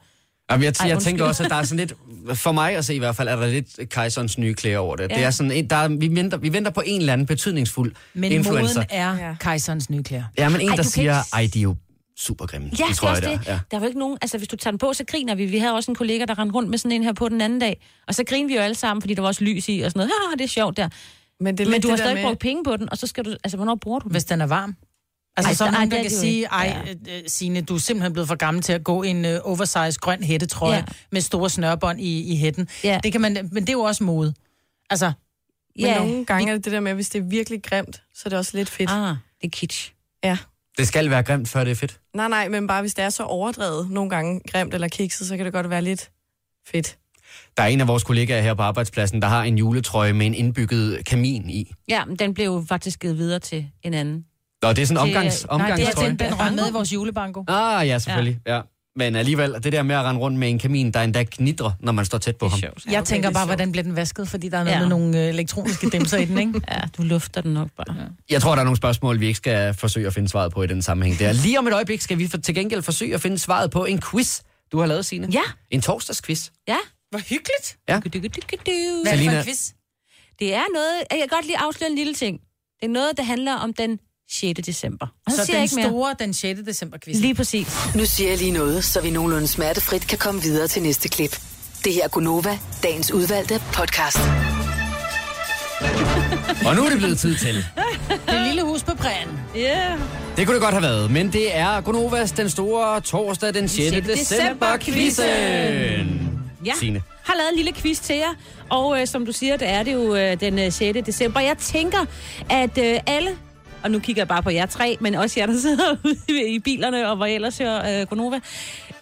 Jamen, jeg, Ej, jeg undskyld. tænker også, at der er sådan lidt, for mig at se i hvert fald, er der lidt kejserens nye klæder over det. Ja. Ja. Det er sådan, der er, vi, venter, vi venter på en eller anden betydningsfuld Men influencer. moden er Ja. kejserens nye klæder. Ja, men en, Ej, der siger, ikke- ej, de er jo super grimme. Ja, de det trøjer også det. der. Ja. Der er jo ikke nogen... Altså, hvis du tager den på, så griner vi. Vi havde også en kollega, der rendte rundt med sådan en her på den anden dag. Og så griner vi jo alle sammen, fordi der var også lys i og sådan noget. Ha, det er sjovt der. Men, det Men du har stadig med- brugt penge på den, og så skal du... Altså, hvornår bruger du den? Hvis den er varm. Altså, Ej, så er ej, nogen, der er kan sige, ikke. ej, Ja. øh, Signe, du er simpelthen blevet for gammel til at gå i en uh, oversized grøn hættetrøje ja. Ja. med store snørbånd i, i hætten. Ja. Det kan man, men det er jo også mode. Altså, Men nogle gange er det det der med, at hvis det er virkelig grimt, så er det også lidt fedt. Ah, det er kitsch. Ja. Det skal være grimt, før det er fedt. Nej, nej, men bare hvis det er så overdrevet nogle gange grimt eller kikset, så kan det godt være lidt fedt. Der er en af vores kollegaer her på arbejdspladsen, der har en juletrøje med en indbygget kamin i. Ja, men den blev jo faktisk givet videre til en anden. Nå, det er sådan en omgangs, nej, det er omgangstrøje. den, den med i vores julebanko. Ah, ja, selvfølgelig. Ja. Men alligevel, det der med at rende rundt med en kamin, der endda knitrer, når man står tæt på ham. sjovt. Jeg okay, tænker er bare, hvordan bliver den vasket, fordi der er noget Ja. med nogle øh, elektroniske dimser i den, ikke? *laughs* Ja, du lufter den nok bare. Ja. Jeg tror, der er nogle spørgsmål, vi ikke skal forsøge at finde svaret på i den sammenhæng. Der. Lige om et øjeblik skal vi til gengæld forsøge at finde svaret på en quiz, du har lavet, Signe. Ja. En torsdagsquiz. ja. Hvor hyggeligt. Ja. Hvad er det for en quiz? Det er noget... Jeg kan godt lige afsløre en lille ting. Det er noget, der handler om den 6. december. Og Så siger den ikke mere. store, den 6. december quiz. Lige præcis. Nu siger jeg lige noget, så vi nogenlunde smertefrit kan komme videre til næste klip. Det her er Gunova, dagens udvalgte podcast. Og nu er det blevet tid til. Det lille hus på prægen. Ja. Yeah. Det kunne det godt have været, men det er Gonovas den store torsdag den 6. 6. december quizzen. Ja. Signe. har lavet en lille quiz til jer, og øh, som du siger, det er det jo øh, den øh, 6. december. Jeg tænker, at øh, alle, og nu kigger jeg bare på jer tre, men også jer, der sidder *laughs* ude i bilerne og hvor ellers hører øh, Gonova,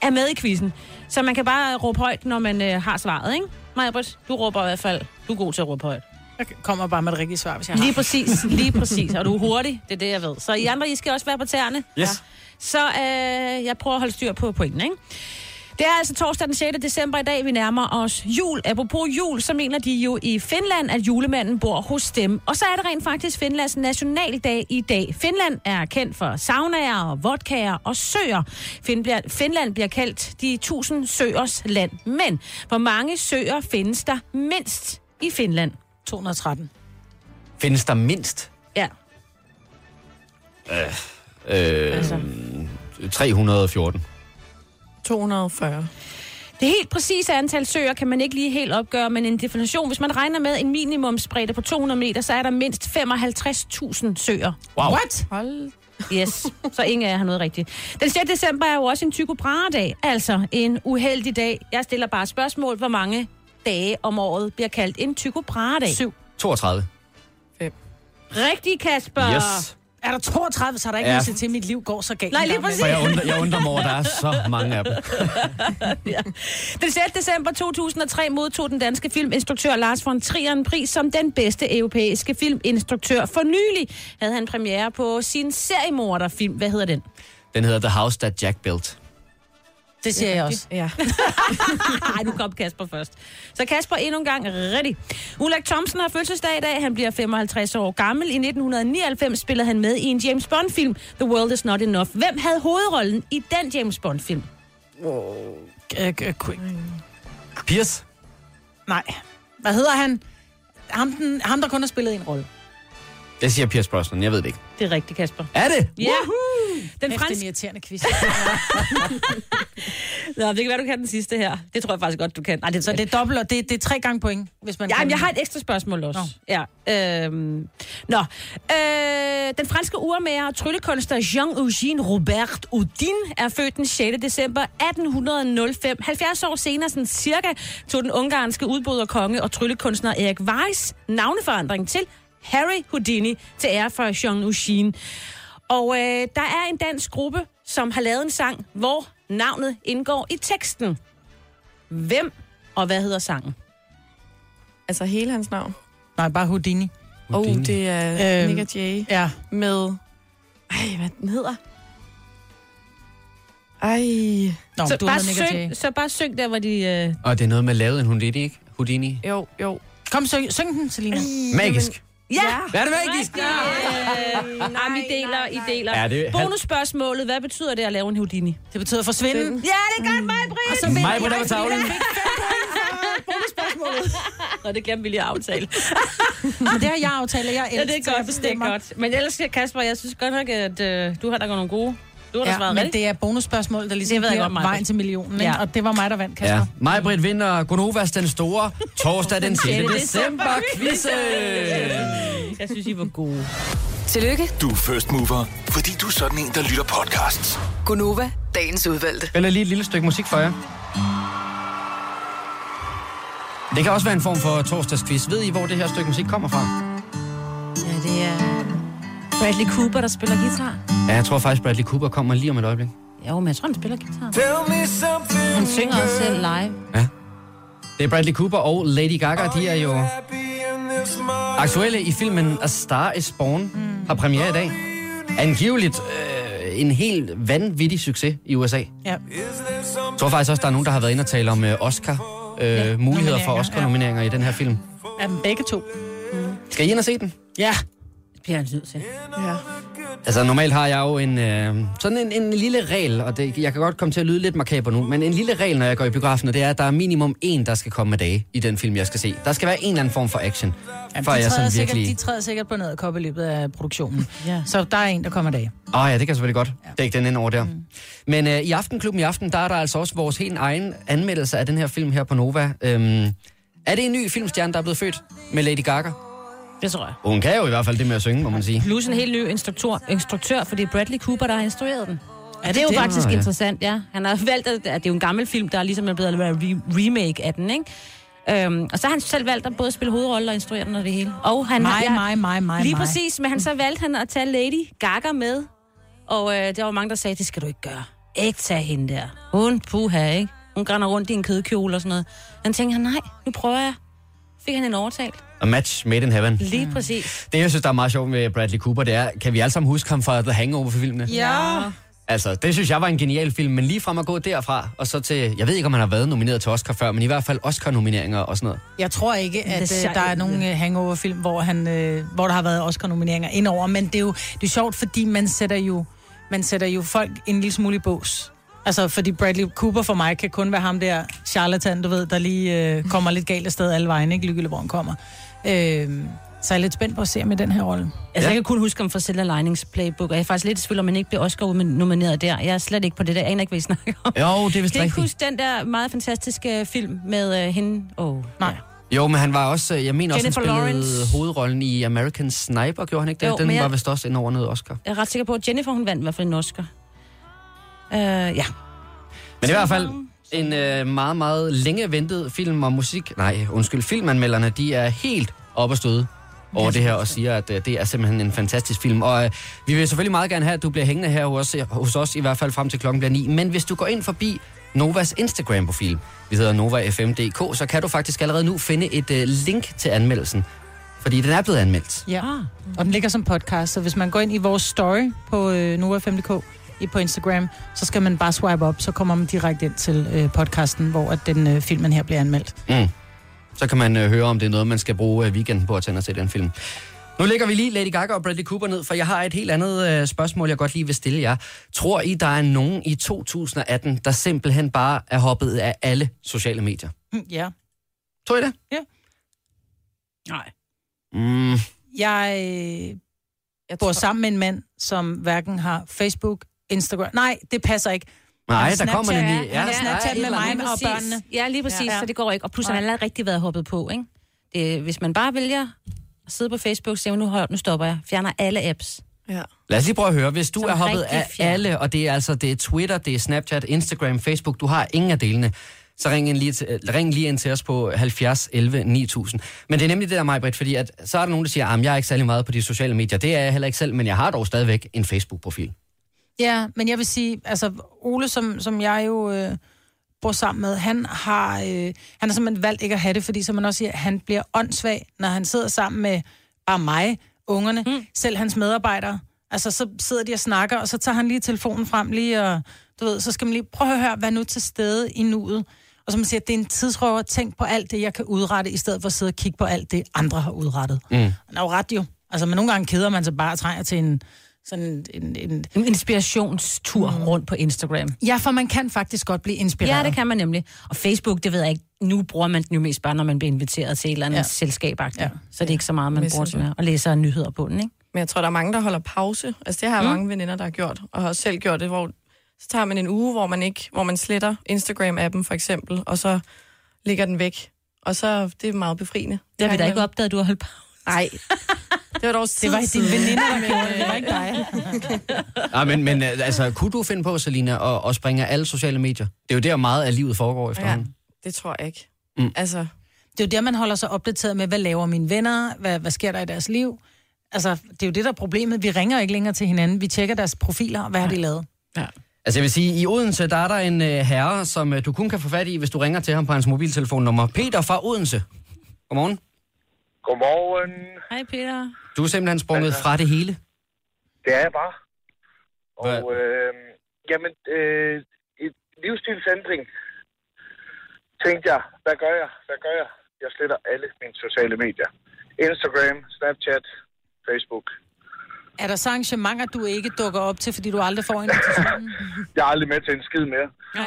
er med i quizzen. Så man kan bare råbe højt, når man øh, har svaret, ikke? Maja Britt, du råber i hvert fald. Du er god til at råbe højt. Jeg kommer bare med det rigtige svar, hvis jeg har. Lige præcis, lige præcis. Og du er hurtig, det er det, jeg ved. Så I andre, I skal også være på tæerne. Yes. Så øh, jeg prøver at holde styr på pointen, ikke? Det er altså torsdag den 6. december i dag, vi nærmer os jul. Apropos jul, så mener de jo i Finland, at julemanden bor hos dem. Og så er det rent faktisk Finlands nationaldag i dag. Finland er kendt for saunaer og vodkaer og søer. Finland bliver kaldt de tusind søers land. Men hvor mange søer findes der mindst i Finland? 213. Findes der mindst Ja. øh, Altså. 314? 240. Det helt præcise antal søer kan man ikke lige helt opgøre, men en definition, hvis man regner med en minimumsbredde på 200 meter, så er der mindst 55.000 søer. Wow. What? Hold. Yes, så ingen af jer har noget rigtigt. Den 6. december er jo også en Tycho Brahe-dag, altså en uheldig dag. Jeg stiller bare spørgsmål, hvor mange dage om året bliver kaldt en Tycho Brahe-dag. Syv. 32. Rigtig, Kasper! Yes. Er der 32, så er der ikke Ja. ja. noget til, at mit liv går så galt. Nej, lige præcis. For jeg undrer, jeg undrer mig over, at der er så mange af dem. *laughs* Den 6. december 2003 modtog den danske filminstruktør Lars von Trier en pris som den bedste europæiske filminstruktør. For nylig havde han premiere på sin seriemorderfilm. Hvad hedder den? Den hedder The House That Jack Built. Det siger jeg også. Ja. *laughs* Nej, nu kom Kasper først. Så Kasper endnu en gang rigtig. Ulrik Thomsen har fødselsdag i dag. Han bliver 55 år gammel. I 1999 spillede han med i en James Bond-film, The World Is Not Enough. Hvem havde hovedrollen i den James Bond-film? Quick. Pierce? Nej. Hvad hedder han? Ham, den, ham, der kun har spillet en rolle. Jeg siger Pierce Brosnan, jeg ved det ikke. Det er rigtigt, Kasper. Er det? Ja. Den Den franske... irriterende quiz. *laughs* Nå, det kan være, du kan den sidste her. Det tror jeg faktisk godt, du kan. Nej, det, så det er dobbelt, og det, det er tre gange point, hvis man Ja, kan. men jeg har et ekstra spørgsmål også. Nå. Ja. Øhm, nå. Øh, den franske urmager og tryllekunstner Jean-Eugène Robert Houdin er født den 6. december 1805. 70 år senere, sådan cirka, tog den ungarske udbryderkonge og tryllekunstner Erik Weiss navneforandring til Harry Houdini til ære for Jean-Eugène. Og øh, der er en dansk gruppe, som har lavet en sang, hvor navnet indgår i teksten. Hvem og hvad hedder sangen? Altså hele hans navn. Nej, bare Houdini. Åh, oh, det er Øhm, øhm, Nick og Jay Ja. med... Ej, hvad den hedder? Ej... Nå, så, du bare syng, så bare syng der, hvor de... Øh... Og det er noget med lavet en Houdini, ikke? Houdini. Jo, jo. Kom, syng, syng den, Selina. Magisk. Ja! Hvad er det magisk? Øh, Jamen, I deler, I deler. Ja, det er- Bonusspørgsmålet, hvad betyder det at lave en Houdini? Det betyder forsvinde. Ja, det er godt, mig, Britt! så vinder Mig fordi tavlen. *laughs* Bonusspørgsmålet. Og det glemte vi lige at aftale. *laughs* Men det har jeg aftalt, og jeg Ja, det er godt, det er godt. Men ellers, Kasper, jeg synes godt nok, at øh, du har da nogle gode... Du har Ja, svaret men det er bonusspørgsmål, der ligesom Det giver godt, vejen til millionen. Ikke? Ja. Og det var mig, der vandt, Kasper. Ja. Mig, Britt, vinder Gonovas den store torsdag den *laughs* 6. december quizzen. Jeg synes, I var gode. Tillykke, Du er first mover, fordi du er sådan en, der lytter podcasts. Gunova, dagens udvalgte. Spiller lige et lille stykke musik for jer. Det kan også være en form for torsdagsquiz. Ved I, hvor det her stykke musik kommer fra? Ja, det er Bradley Cooper, der spiller guitar. Ja, jeg tror faktisk, Bradley Cooper kommer lige om et øjeblik. Jo, men jeg tror, han spiller guitar. Han synger også selv live. Det er Bradley Cooper og Lady Gaga. De er jo aktuelle i filmen A Star is Born. Mm. Har premiere i dag. Angiveligt øh, en helt vanvittig succes i USA. Ja. Jeg tror faktisk også, der er nogen, der har været inde og tale om øh, Oscar. Øh, ja, muligheder for nomineringer, Oscar-nomineringer i den her film. Er dem begge to? Skal I ind og se den? Ja. Det bliver han nødt til. Ja. Altså, normalt har jeg jo en, øh, sådan en, en lille regel, og det, jeg kan godt komme til at lyde lidt makaber nu, men en lille regel, når jeg går i biografen, og det er, at der er minimum en, der skal komme med dage i den film, jeg skal se. Der skal være en eller anden form for action, Jamen, for de, jeg træder sådan sikkert, virkelig... de træder sikkert på noget kop i løbet af produktionen. *laughs* Ja. Så der er en, der kommer dag. Åh oh, ja, det kan selvfølgelig godt dække den ind over der. Mm. Men øh, i Aftenklubben i aften, der er der altså også vores helt egen anmeldelse af den her film her på Nova. Øhm, er det en ny filmstjerne, der er blevet født med Lady Gaga? Det tror jeg. Hun kan jo i hvert fald det med at synge, må man sige. Plus en helt ny instruktør, instruktør for det er Bradley Cooper, der har instrueret den. Ja, det er jo det? faktisk ja. interessant, ja. Han har valgt, at, det er jo en gammel film, der er ligesom er blevet lavet re- remake af den, ikke? Øhm, og så har han selv valgt at både spille hovedrolle og instruere den og det hele. Og han har, Mig, mig, mig, mig, Lige mig. præcis, men han så valgte han at tage Lady Gaga med. Og øh, der var mange, der sagde, det skal du ikke gøre. Ikke tage hende der. Hun, puha, ikke? Hun grænder rundt i en kødkjole og sådan noget. Han tænkte han, nej, nu prøver jeg. Fik han en overtalt. A match made in heaven. Lige præcis. Det, jeg synes, der er meget sjovt med Bradley Cooper, det er, kan vi alle sammen huske ham fra The Hangover-filmene? Ja. Altså, det synes jeg var en genial film, men lige frem at gå derfra, og så til, jeg ved ikke, om han har været nomineret til Oscar før, men i hvert fald Oscar-nomineringer og sådan noget. Jeg tror ikke, at Det er øh, der er nogen øh, hangover-film, hvor, han, øh, hvor der har været Oscar-nomineringer indover. Men det er jo det er sjovt, fordi man sætter, jo, man sætter jo folk en lille smule i bås. Altså, fordi Bradley Cooper for mig kan kun være ham der charlatan, du ved, der lige øh, kommer lidt galt af sted alle vejen, ikke? Ligegyldigt, hvor han kommer. Øh, Så jeg er lidt spændt på at se ham i den her rolle. Altså, jeg kan kun huske om fra Silver Linings Playbook, og jeg er faktisk lidt i tvivl om, man ikke blev Oscar nomineret der. Jeg er slet ikke på det der. Jeg aner ikke, hvad I snakker om. Jo, det er vist Kan I ikke rigtigt. huske den der meget fantastiske film med uh, hende? Oh, Nej. Jo, men han var også, øh, jeg mener også, han Jennifer spillede Lawrence. hovedrollen i American Sniper, gjorde han ikke det? Jo, Den var jeg- vist også ind over noget Oscar. Jeg er ret sikker på, at Jennifer, hun vandt i hvert fald en Oscar. Uh, ja. Men i hvert fald en øh, meget, meget længe ventet film og musik. Nej, undskyld, filmanmelderne, de er helt op at støde over det her og siger, at øh, det er simpelthen en fantastisk film. Og øh, vi vil selvfølgelig meget gerne have, at du bliver hængende her hos, øh, hos os, i hvert fald frem til klokken bliver 9. Men hvis du går ind forbi Novas Instagram-profil, vi hedder NovaFM.dk, så kan du faktisk allerede nu finde et øh, link til anmeldelsen. Fordi den er blevet anmeldt. Ja. Ah. Og den ligger som podcast, så hvis man går ind i vores story på øh, Nova5.dk på Instagram, så skal man bare swipe op, så kommer man direkte ind til øh, podcasten, hvor at den øh, filmen her bliver anmeldt. Mm. Så kan man øh, høre, om det er noget, man skal bruge øh, weekenden på at tænde og se den film. Nu lægger vi lige Lady Gaga og Bradley Cooper ned, for jeg har et helt andet øh, spørgsmål, jeg godt lige vil stille jer. Tror I, der er nogen i 2018, der simpelthen bare er hoppet af alle sociale medier? Hm, Ja. Tror I det? Nej. Mm, Jeg øh, Jeg bor sammen med en mand, som hverken har Facebook, Instagram... Nej, det passer ikke. nej, der kommer Snapchat, nemlig... han har Ja, Snapchat ja, med mig og børnene. Ja, lige præcis, Ja. ja. så det går ikke. Og plus, han har allerede rigtig været hoppet på, ikke? Det, hvis man bare vælger at sidde på Facebook og sige, nu, hold- nu stopper jeg, fjerner alle apps. Ja. Lad os lige prøve at høre. Hvis du Som er hoppet af fjern. alle, og det er altså det er Twitter, det er Snapchat, Instagram, Facebook, du har ingen af delene, så ring, ind lige til, øh, ring lige ind til os på 70 11 9000. Men det er nemlig det der, Majbrit, fordi at, så er der nogen, der siger, at jeg er ikke særlig meget på de sociale medier. Det er jeg heller ikke selv, men jeg har dog stadigvæk en Facebook-profil. Ja, men jeg vil sige, altså Ole, som, som jeg jo øh, bor sammen med, han har, øh, han har simpelthen valgt ikke at have det, fordi som man også siger, han bliver åndssvag, når han sidder sammen med bare mig, ungerne, mm. selv hans medarbejdere. Altså, så sidder de og snakker, og så tager han lige telefonen frem lige, og du ved, så skal man lige prøve at høre, hvad nu til stede i nuet. Og som man siger, det er en tidsrøver. Tænk på alt det, jeg kan udrette, i stedet for at sidde og kigge på alt det, andre har udrettet. Mm. Han er jo ret jo. Altså, men nogle gange keder man sig bare og trænger til en, sådan en, en... En inspirationstur mm. rundt på Instagram. Ja, for man kan faktisk godt blive inspireret. Ja, det kan man nemlig. Og Facebook, det ved jeg ikke. Nu bruger man den jo mest bare, når man bliver inviteret til et eller andet Ja. selskab. Ja. Så det er ikke så meget, man bruger til Messenger. at læse nyheder på den, ikke? Men jeg tror, der er mange, der holder pause. Altså, det har jeg mm. mange veninder, der har gjort, og har selv gjort det, hvor så tager man en uge, hvor man ikke, hvor man sletter Instagram-appen for eksempel, og så ligger den væk. Og så, det er meget befriende. Det har vi da ikke opdaget, du har holdt på. Nej. Det var dog Det var dine veninder, der gjorde det. Det var ikke dig. Ja, *laughs* men, men øh, altså, kunne du finde på, Selina, at, at springe af alle sociale medier? Det er jo der meget af livet foregår Ja, efterhånden. det tror jeg ikke. Mm. Altså, Det er jo der, man holder sig opdateret med, hvad laver mine venner, hvad, hvad sker der i deres liv. Altså, det er jo det, der er problemet. Vi ringer ikke længere til hinanden. Vi tjekker deres profiler, og hvad har de lavet. Altså jeg vil sige, i Odense, der er der en øh, herre, som øh, du kun kan få fat i, hvis du ringer til ham på hans mobiltelefonnummer. Peter fra Odense. Godmorgen. Godmorgen. Hej, Peter. Du er simpelthen sprunget Altså. fra det hele. Det er jeg bare. Og Hvad? øh, jamen, øh, et livsstilsændring, tænkte jeg, hvad gør jeg? Hvad gør jeg? Jeg sletter alle mine sociale medier. Instagram, Snapchat, Facebook. Er der så arrangementer, du ikke dukker op til, fordi du aldrig får invitationen? *laughs* Jeg er aldrig med til en skid mere. *laughs*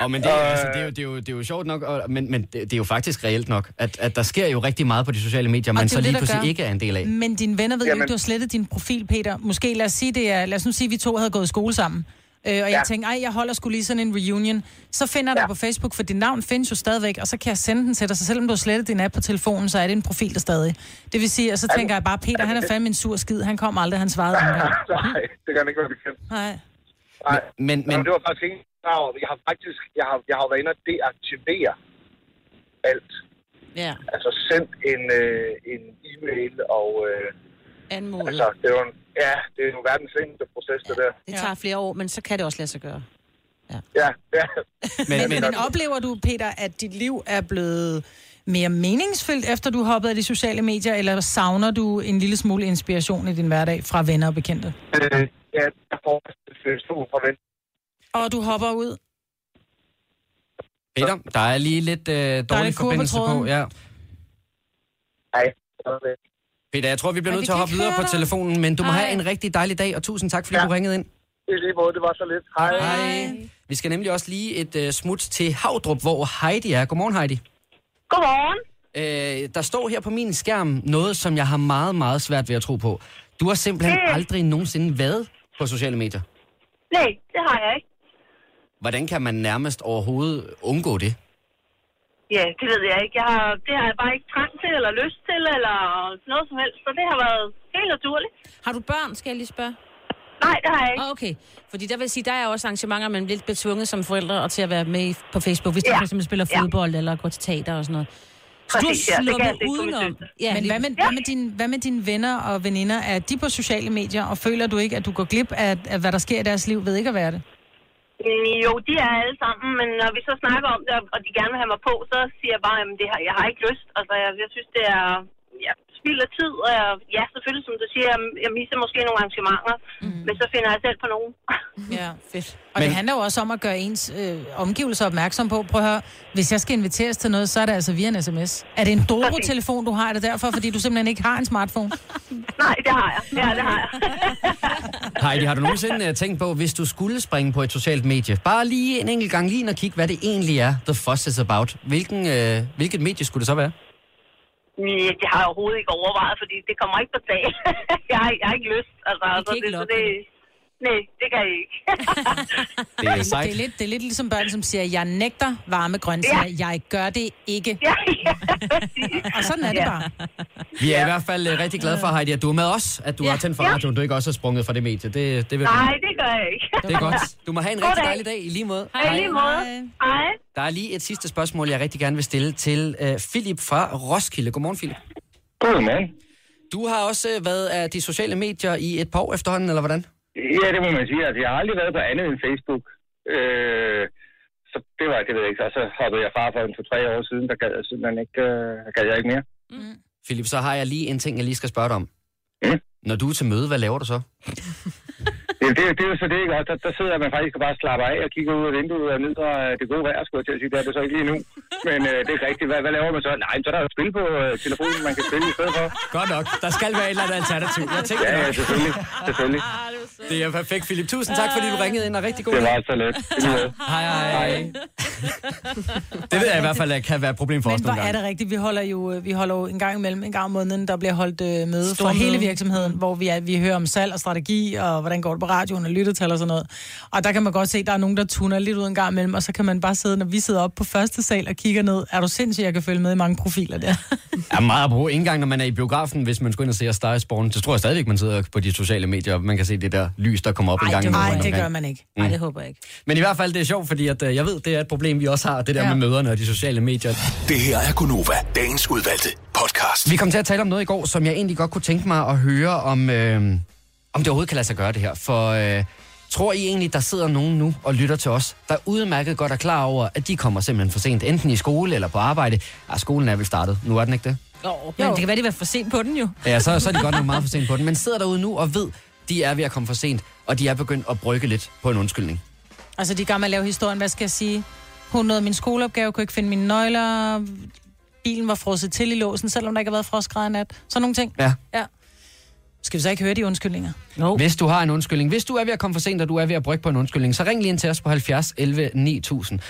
Og men det, altså, det, er jo, det, er jo, det er jo sjovt nok, og, men, men det, det er jo faktisk reelt nok, at, at der sker jo rigtig meget på de sociale medier, man så lige pludselig gør. ikke er en del af. Men dine venner ved jo ikke, du har slettet din profil, Peter. Måske lad os sige, det er, lad os nu sige, at vi to havde gået i skole sammen. Øh, og jeg Ja. tænker, ej, jeg holder skulle lige sådan en reunion. Så finder jeg dig Ja. på Facebook, for dit navn findes jo stadigvæk, og så kan jeg sende den til dig. Så selvom du har slettet din app på telefonen, så er det en profil der stadig. Det vil sige, og så tænker jeg bare, Peter, han er fandme en sur skid. Han kommer aldrig, han svarede engang. *laughs* Nej, det kan ikke være bekendt. Nej. Nej. Men, Men men, det var faktisk ikke. Jeg har faktisk, jeg har, jeg har været inde og deaktivere alt. Ja, Altså sendt en, øh, en e-mail, og øh, anmodet. altså, det er jo en, ja, det er jo verdens længste proces, det der. Det tager flere år, men så kan det også lade sig gøre. Ja, ja. *laughs* men, Men, men, men oplever du, Peter, at dit liv er blevet mere meningsfyldt, efter du hoppede af de sociale medier, eller savner du en lille smule inspiration i din hverdag fra venner og bekendte? Øh, ja, jeg får et stor forvent. Og du hopper ud. Peter, der er lige lidt øh, dårlig lidt på forbindelse på. Ja. Nej, Peter, jeg tror, vi bliver nødt til at hoppe videre på telefonen, men du må Hej. have en rigtig dejlig dag, og tusind tak, fordi Ja. du ringede ind. i lige måde, det var så lidt. Hej. Hej. Vi skal nemlig også lige et uh, smut til Havdrup, hvor Heidi er. Godmorgen, Heidi. Godmorgen. Øh, der står her på min skærm noget, som jeg har meget, meget svært ved at tro på. Du har simpelthen Det- aldrig nogensinde været på sociale medier. Nej, det har jeg ikke. Hvordan kan man nærmest overhovedet undgå det? Ja, det ved jeg ikke. Jeg har, det har jeg bare ikke trang til, eller lyst til, eller noget som helst. Så det har været helt naturligt. Har du børn, skal jeg lige spørge? Nej, det har jeg ikke. Oh, okay. Fordi der vil sige, der er også arrangementer, man bliver lidt betvunget som forældre og til at være med på Facebook, hvis ja. Ja. du for eksempel spiller Ja. fodbold eller går til teater og sådan noget. Så du Præcis, ja. jeg sluppet udenom. Ja, Men hvad med, hvad, med dine, hvad med dine venner og veninder? Er de på sociale medier, og føler du ikke, at du går glip af, af hvad der sker i deres liv, ved ikke at være det? Øh, jo, de er alle sammen, men når vi så snakker om det, og de gerne vil have mig på, så siger jeg bare, at det har, jeg har ikke lyst. Altså, jeg, jeg synes, det er spild af tid, og jeg, ja, selvfølgelig, som du siger, jeg, jeg misser måske nogle arrangementer, mm. men så finder jeg selv på nogen. *laughs* Ja, fedt. Og Men- Men... det handler jo også om at gøre ens øh, omgivelser opmærksom på. Prøv at høre, hvis jeg skal inviteres til noget, så er det altså via en sms. Er det en Doro-telefon, du har? Er det derfor, fordi du simpelthen ikke har en smartphone? *laughs* Nej, det har jeg. Ja, det har jeg. *laughs* Heidi, har du nogensinde øh, tænkt på, hvis du skulle springe på et socialt medie, bare lige en enkelt gang lige ind og kigge, hvad det egentlig er, The Fuss is about. Hvilken, øh, hvilket medie skulle det så være? Nej, det har jeg overhovedet ikke overvejet, fordi det kommer ikke på tale. *laughs* jeg, har, jeg har ikke lyst. Altså, altså ikke det, så det, nej, det kan jeg ikke. Det er Det sejt. er, lidt, det er lidt ligesom børn, som siger, jeg nægter varme grøntsager. Ja. Jeg gør det ikke. ja, ja, præcis. *laughs* Og sådan er det Ja. bare. Vi er i hvert fald øh, rigtig glade for, Heidi, at du er med os, at du Ja. har tændt for Ja. radioen, du ikke også er sprunget fra det medie. Det, det, vil, Nej, det gør jeg ikke. det er godt. Du må have en rigtig dejlig dag i lige måde. Hej. lige måde. Hej. Der er lige et sidste spørgsmål, jeg rigtig gerne vil stille til øh, Philip fra Roskilde. Godmorgen, Philip. Godmorgen. Du har også øh, været af de sociale medier i et par år efterhånden, eller hvordan? Ja, det må man sige. Altså, jeg har aldrig været på andet end Facebook. Øh, så det var, det ved jeg ikke. Og så hoppede jeg fra for en to-tre år siden, der gad jeg simpelthen ikke, øh, gad jeg ikke mere. Philip, så har jeg lige en ting, jeg lige skal spørge dig om. Mm. Når du er til møde, hvad laver du så? *laughs* Det, det, det er jo så det, ikke? Og der, der sidder man faktisk og bare slapper af og kigger ud af vinduet og nyder øh, det gode vejr, skulle jeg til at sige. Det er det så ikke lige nu. Men øh, det er rigtigt. Hvad, hvad laver man så? Nej, så er der jo spil på øh, telefonen, man kan spille i stedet for. Godt nok. Der skal være et eller andet alternativ. Jeg tænkte Ja, ja, selvfølgelig. selvfølgelig. Det er perfekt, Philip. Tusind tak, fordi du ringede ind, og rigtig god Det dag. var så let. Måde. Hej, hej. Det ved jeg i hvert fald at kan være et problem for os Men hvor nogle er gange. det rigtigt? Vi holder jo øh, vi holder jo en gang imellem, en gang om måneden, der bliver holdt øh, møde for Stormøde. hele virksomheden, hvor vi, er, vi hører om salg og strategi, og hvordan går det på radioen og lyttetal og sådan noget. Og der kan man godt se, at der er nogen, der tuner lidt ud en gang imellem, og så kan man bare sidde, når vi sidder op på første sal og kigger ned. Er du sindssyg, jeg kan følge med i mange profiler der? er meget bruge. Ikke engang, når man er i biografen, hvis man skulle ind og se A Star is Born, så tror jeg stadigvæk, man sidder på de sociale medier, og man kan se det der lys, der kommer op en gang. imellem Nej, det omkring. gør man ikke. Nej, det håber jeg ikke. Men i hvert fald, det er sjovt, fordi at, øh, jeg ved, det er et problem, vi også har, det der Ja. med møderne og de sociale medier. Det her er Gunova, dagens udvalgte podcast. Vi kom til at tale om noget i går, som jeg egentlig godt kunne tænke mig at høre, om, øh, om det overhovedet kan lade sig gøre det her. For øh, tror I egentlig, der sidder nogen nu og lytter til os, der udmærket godt er klar over, at de kommer simpelthen for sent, enten i skole eller på arbejde. Ja, skolen er vel startet. Nu er den ikke det? Jo, men det kan være, de var for sent på den jo. Ja, så, så er de godt nok meget for sent på den. Men sidder derude nu og ved, de er ved at komme for sent, og de er begyndt at brygge lidt på en undskyldning. Altså, de i gang med at lave historien, hvad skal jeg sige? Hun nåede min skoleopgave, kunne ikke finde mine nøgler, bilen var frosset til i låsen, selvom der ikke har været frostgrader i nat. Sådan nogle ting. Ja. Ja. Skal vi så ikke høre de undskyldninger? No. Hvis du har en undskyldning, hvis du er ved at komme for sent, og du er ved at brygge på en undskyldning, så ring lige ind til os på 70 11 9000.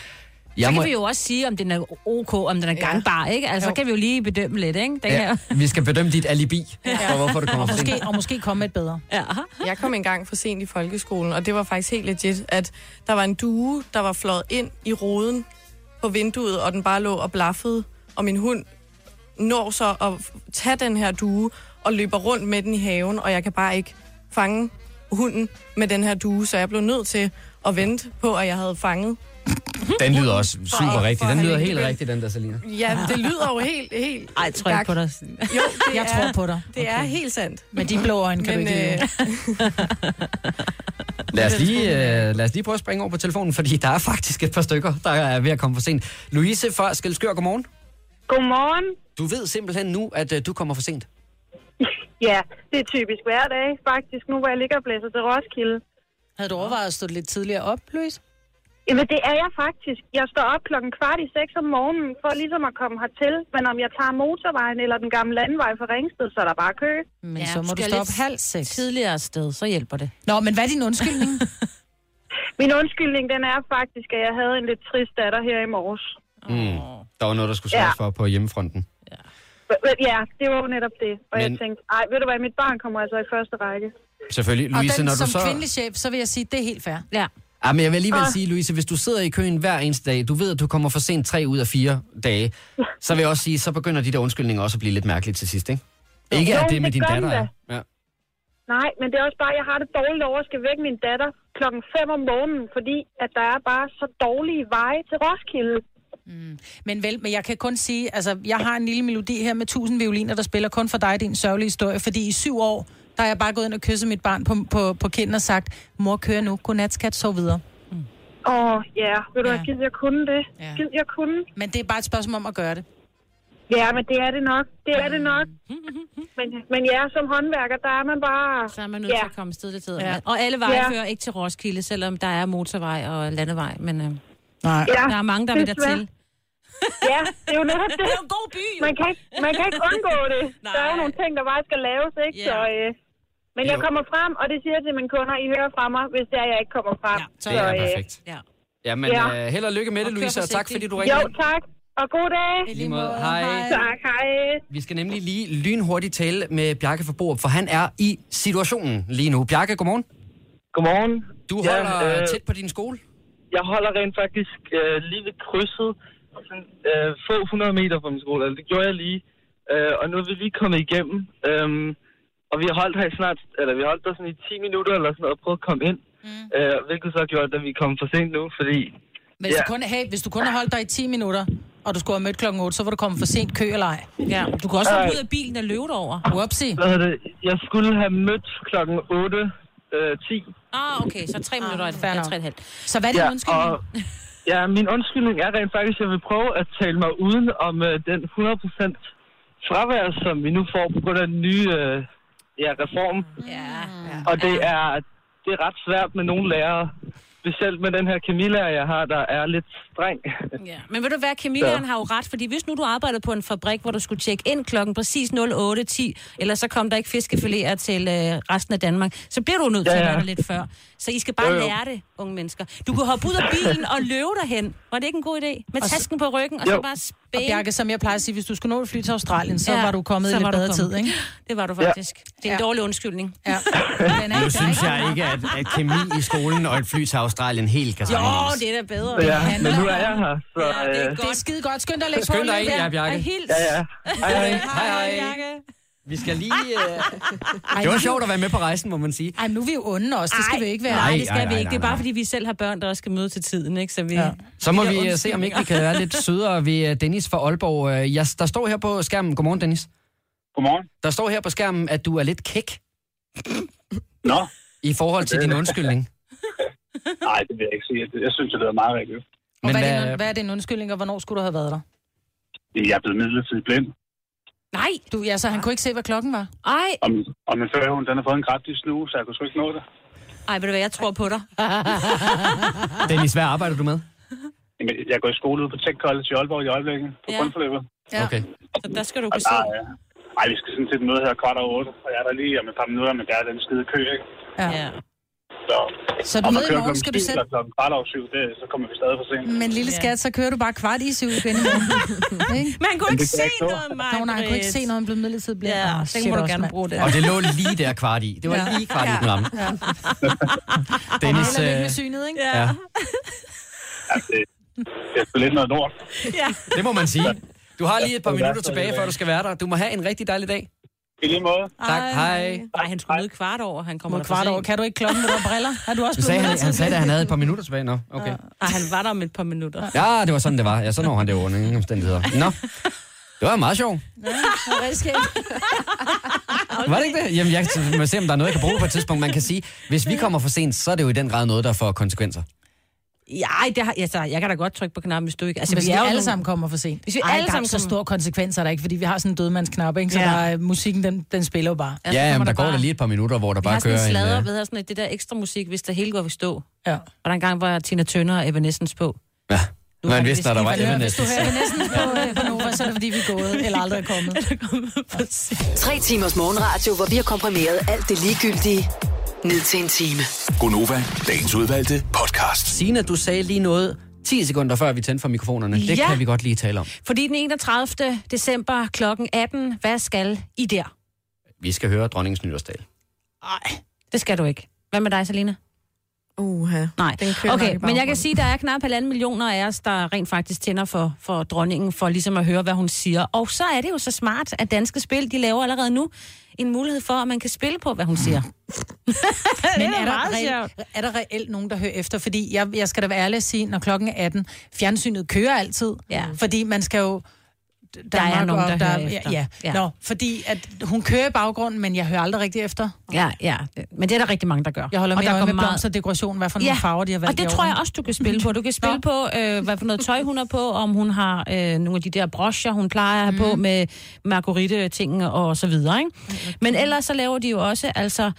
Jeg Så må, kan vi jo også sige, om den er ok, om den er gangbar, ikke? Altså, så Jo. kan vi jo lige bedømme lidt, ikke? Den her. ja, vi skal bedømme dit alibi, *laughs* for hvorfor du kommer Og for sent. måske, og måske komme med et bedre. Ja. Jeg kom engang for sent i folkeskolen, og det var faktisk helt legit, at der var en due, der var flået ind i ruden på vinduet, og den bare lå og blaffede, og min hund når så at tage den her due og løber rundt med den i haven, og jeg kan bare ikke fange hunden med den her due, så jeg blev nødt til at vente på, at jeg havde fanget. Den lyder også super For- rigtig. for Den lyder helt rigtig, den der, Selina. Ja, det lyder jo helt, helt... Ej, *laughs* jeg tror ikke på dig. Jo, det Jeg er, tror på dig. Det er helt sandt. Med de blå øjne kan Men, du ikke øh. *laughs* Lad os, lige, øh, lad os lige prøve at springe over på telefonen, fordi der er faktisk et par stykker, der er ved at komme for sent. Louise fra Skelskør, godmorgen. Godmorgen. Du ved simpelthen nu, at øh, du kommer for sent. *laughs* Ja, det er typisk hver dag, faktisk, nu hvor jeg ligger og blæser til Roskilde. Havde du overvejet at stå lidt tidligere op, Louise? Jamen, det er jeg faktisk. Jeg står op klokken kvart i seks om morgenen, for ligesom at komme hertil. Men om jeg tager motorvejen eller den gamle landvej fra Ringsted, så er der bare kø. Men Ja, så må du stå op halv seks. Tidligere sted, så hjælper det. Nå, men hvad er din undskyldning? *laughs* Min undskyldning, den er faktisk, at jeg havde en lidt trist datter her i morges. Mm. Der var noget, der skulle sørges Ja. for på hjemmefronten. Ja, det var jo netop det. Og Men... jeg tænkte, ej, ved du hvad, mit barn kommer altså i første række. Selvfølgelig. Og Louise, den, når du som så... kvindelig chef, så vil jeg sige, det er helt fair. Ja. Ja, men jeg vil alligevel Ah. sige, Louise, hvis du sidder i køen hver eneste dag, du ved, at du kommer for sent tre ud af fire dage, *laughs* så vil jeg også sige, så begynder de der undskyldninger også at blive lidt mærkelige til sidst, ikke? Ikke Jo, at det det med din datter er. Ja. Nej, men det er også bare, jeg har det dårligt over at skal vække min datter klokken 5 om morgenen, fordi at der er bare så dårlige veje til Roskilde. Men vel, men jeg kan kun sige, altså, jeg har en lille melodi her med tusind violiner, der spiller kun for dig, din sørgelige historie, fordi i syv år, der har jeg bare gået ind og kysset mit barn på, på, på kinden og sagt, mor, kør nu, godnat, skat, sov videre. Åh, oh, ja, ved du Ja. jeg kunne det? Ja. Jeg kunne? Men det er bare et spørgsmål om at gøre det. Ja, men det er det nok. Det er det nok. *laughs* Men, men ja, som håndværker, der er man bare... Så er man nødt ja. til at komme sted til tid. Ja. Og alle veje Ja. fører ikke til Roskilde, selvom der er motorvej og landevej. Men øh, Nej. Ja, der er mange, der vil der desværre. til. Ja, det er jo netop det. Det er jo en god by, jo. Man kan ikke, man kan ikke undgå det. Nej. *laughs* Der er jo nogle ting, der bare skal laves, ikke? Ja. Så, øh, men jeg Jo. kommer frem, og det siger jeg til mine kunder, I hører fra mig, hvis det er, jeg ikke kommer frem. Ja, Det er øh, perfekt. Ja. Ja, men Ja. øh, held og lykke med det, Louise, og tak fordi du Jo, ringede ind. tak. Og god dag. I Lige måde. Hej. Tak, hej. Vi skal nemlig lige lynhurtigt tale med Bjarke fra Borup, for han er i situationen lige nu. Bjarke, godmorgen. Godmorgen. Du Ja, holder øh, tæt på din skole. Jeg holder rent faktisk øh, lige ved krydset, sådan, øh, få 100 meter fra min skole. Altså, det gjorde jeg lige. Øh, og nu er vi lige kommet igennem. Øhm, og vi har holdt her i snart, eller vi har holdt der sådan i 10 minutter eller sådan noget, og prøvet at komme ind. Mm. Øh, hvilket så gjort, at vi er kommet for sent nu, fordi... Hvis, Ja. du kun, hey, hvis du kun har holdt dig i 10 minutter, og du skulle have mødt klokken 8, så var du kommet for sent kø eller ej. ja. Du kan også hoppe ud af bilen og løbe over. Whoopsie. Hvad det? Jeg skulle have mødt klokken 8, øh, 10. Ah, okay, så tre minutter tre og et halvt. Så hvad er din ja, undskyldning? Og, *laughs* ja, min undskyldning er rent faktisk, at jeg vil prøve at tale mig uden om øh, den 100% fravær, som vi nu får på grund af den nye øh, ja, reform. Ja. Og det er, det er ret svært med nogle lærere, specielt med den her kemilærer, jeg har, der er lidt streng. Ja. Men ved du hvad, kemileren har jo ret, fordi hvis nu du arbejdede på en fabrik, hvor du skulle tjekke ind klokken præcis 08.10, eller så kom der ikke fiskefiléer til øh, resten af Danmark, så bliver du nødt til Ja, at ja. være der lidt før. Så I skal bare Jo, jo. lære det, unge mennesker. Du kunne hoppe ud af bilen og løbe derhen. Var det ikke en god idé? Med tasken på ryggen, og så Jo. Bare Og. Bjarke, som jeg plejer at sige, hvis du skulle nå et fly til Australien, så Ja, var du kommet så i lidt bedre kommet. tid, ikke? *laughs* Det var du faktisk. Det er en Ja. dårlig undskyldning. Ja. *laughs* Den er Nu synes jeg ikke, at, at kemi i skolen og et fly til Australien helt kan Jo, sammenlignes. det er da bedre. Ja, men nu er jeg her, så... Ja, det er øh, Det er skide godt. Skynd dig at lægge Skynd dig på, ind, ja, Bjarke. Og hils. Ja, ja. Hej, hej. Hej, hej. Vi skal lige... Uh... Ej, *laughs* Det var nu- sjovt at være med på rejsen, må man sige. Ej, nu er vi jo onde også. Det skal vi ikke være. Nej, det skal nej, vi nej, ikke. Det er bare, nej. fordi vi selv har børn, der også skal møde til tiden, ikke? Så vi... Ja. Så må vi uh, undskylder. se, om ikke vi kan være lidt sødere ved uh, Dennis fra Aalborg. Uh, Jeg, der står her på skærmen... Godmorgen, Dennis. Godmorgen. Der står her på skærmen, at du er lidt kæk Nå, i forhold til din undskyldning. *laughs* nej, det vil jeg ikke sige. Jeg- Jeg synes, det er meget rigtigt. Men hvad, er hvad- din, hvad er din undskyldning, og hvornår skulle du have været der? Jeg er blevet midlertidigt blind, Nej, Du, ja, så han kunne ikke se, hvad klokken var. ej. og, min- og min førhund, den har fået en kraftig snue, så jeg kunne sgu ikke nå det. Ej, ved du hvad, jeg tror på dig. *laughs* Dennis, hvad arbejder du med? Jamen, Jeg går i skole ude på Tech College i Aalborg i øjeblikket, på Ja. ja. grundforløbet. Ja. Okay. Så der skal du kunne se. øh, ej, vi skal sådan set møde her kvart over otte, og jeg er der lige om et par minutter, men der er den skide kø, ikke? Ja. Ja. Så, Så du ved, man i morgen skal du eller klokken kvart over syv, det, så kommer vi stadig for sent. Men lille skat, så kører du bare kvart i syv igen i *laughs* morgen. Ikke? Men han kunne ikke se noget, Maja. Nå, nej, han kunne ikke se noget, han blev midlertidigt blind. Ja, Åh, den må du gerne bruge det. Og det lå lige der kvart i. Det var Ja. lige kvart i den ramme. Ja. *laughs* Dennis, og lykke øh, med synet, ikke? Ja. ja, det, det er lidt noget lort. ja. det må man sige. Du har lige et par minutter tilbage, før du skal være der. Du må have en rigtig dejlig dag. I lige måde. Tak, hej. Nej, han skulle møde kvart over. Han kommer kvart over. Kan du ikke klokken, har briller? *laughs* Har du også sagde, han, han sagde, at han havde et par minutter tilbage. Nå, okay. Ej, han var der om et par minutter. Ja, det var sådan, det var. Ja, så når han det under ingen omstændigheder. Nå, det var meget sjovt. Det var rigtig skægt. *laughs* Var det ikke det? Jamen, jeg må se, om der er noget, jeg kan bruge på et tidspunkt. Man kan sige, hvis vi kommer for sent, så er det jo i den grad noget, der får konsekvenser. Ja, det har, altså, jeg kan da godt trykke på knappen, hvis du ikke... Altså, Hvis vi er jo alle sammen kommer for sent. Hvis vi Ej, alle der er sammen så kommer- store konsekvenser er der ikke, fordi vi har sådan en dødmandsknap, ikke? Så Ja. der er, musikken, den, den spiller jo bare. Ja, så Ja, kommer men der går bare- der lige et par minutter, hvor der Vi har bare sådan kører en en... sladder, øh, ved her, sådan et, det der ekstra musik, hvis der hele går i stå. Ja. Og der engang var Tina Turner og Evanescence på. Ja, Nu man vidste, vi at der var skifte- Hvis du Evanescence. hører næsten på, øh, på Nova, så er det fordi, vi er gået, eller aldrig er kommet. *laughs* Tre timers morgenradio, hvor vi har komprimeret alt det ligegyldige ned til en time. Gonova, dagens udvalgte podcast. Signe, du sagde lige noget 10 sekunder før vi tændte for mikrofonerne. Det Ja. kan vi godt lige tale om. Fordi den 31. december kl. 18, hvad skal I der? Vi skal høre dronningens nytårsdag. Nej, det skal du ikke. Hvad med dig, Selina? Uha. Nej, okay, men jeg kan sige, at der er knap halvanden millioner af os, der rent faktisk tænder for, for dronningen, for ligesom at høre, hvad hun siger. Og så er det jo så smart, at Danske Spil, de laver allerede nu en mulighed for, at man kan spille på, hvad hun siger. *laughs* Men da er der, reelt, er der reelt nogen, der hører efter? Fordi jeg, jeg skal da være ærlig at sige, når klokken er 18, fjernsynet kører altid. Ja. Fordi man skal jo... Der er Danmark nogen, og der hører efter. Ja, ja. Ja. Nå, fordi at hun kører i baggrunden, men jeg hører aldrig rigtig efter. Ja, ja. Men det er der rigtig mange, der gør. Jeg holder Og med der med meget- blomsterdekoration, hvad for nogle farver de har valgt Og det tror jeg også, du kan spille på. Du kan spille på, øh, hvad for noget tøj hun har på, om hun har øh, nogle af de der brocher, hun plejer at have på med marguerite-ting og så videre. Ikke? Men ellers så laver de jo også altså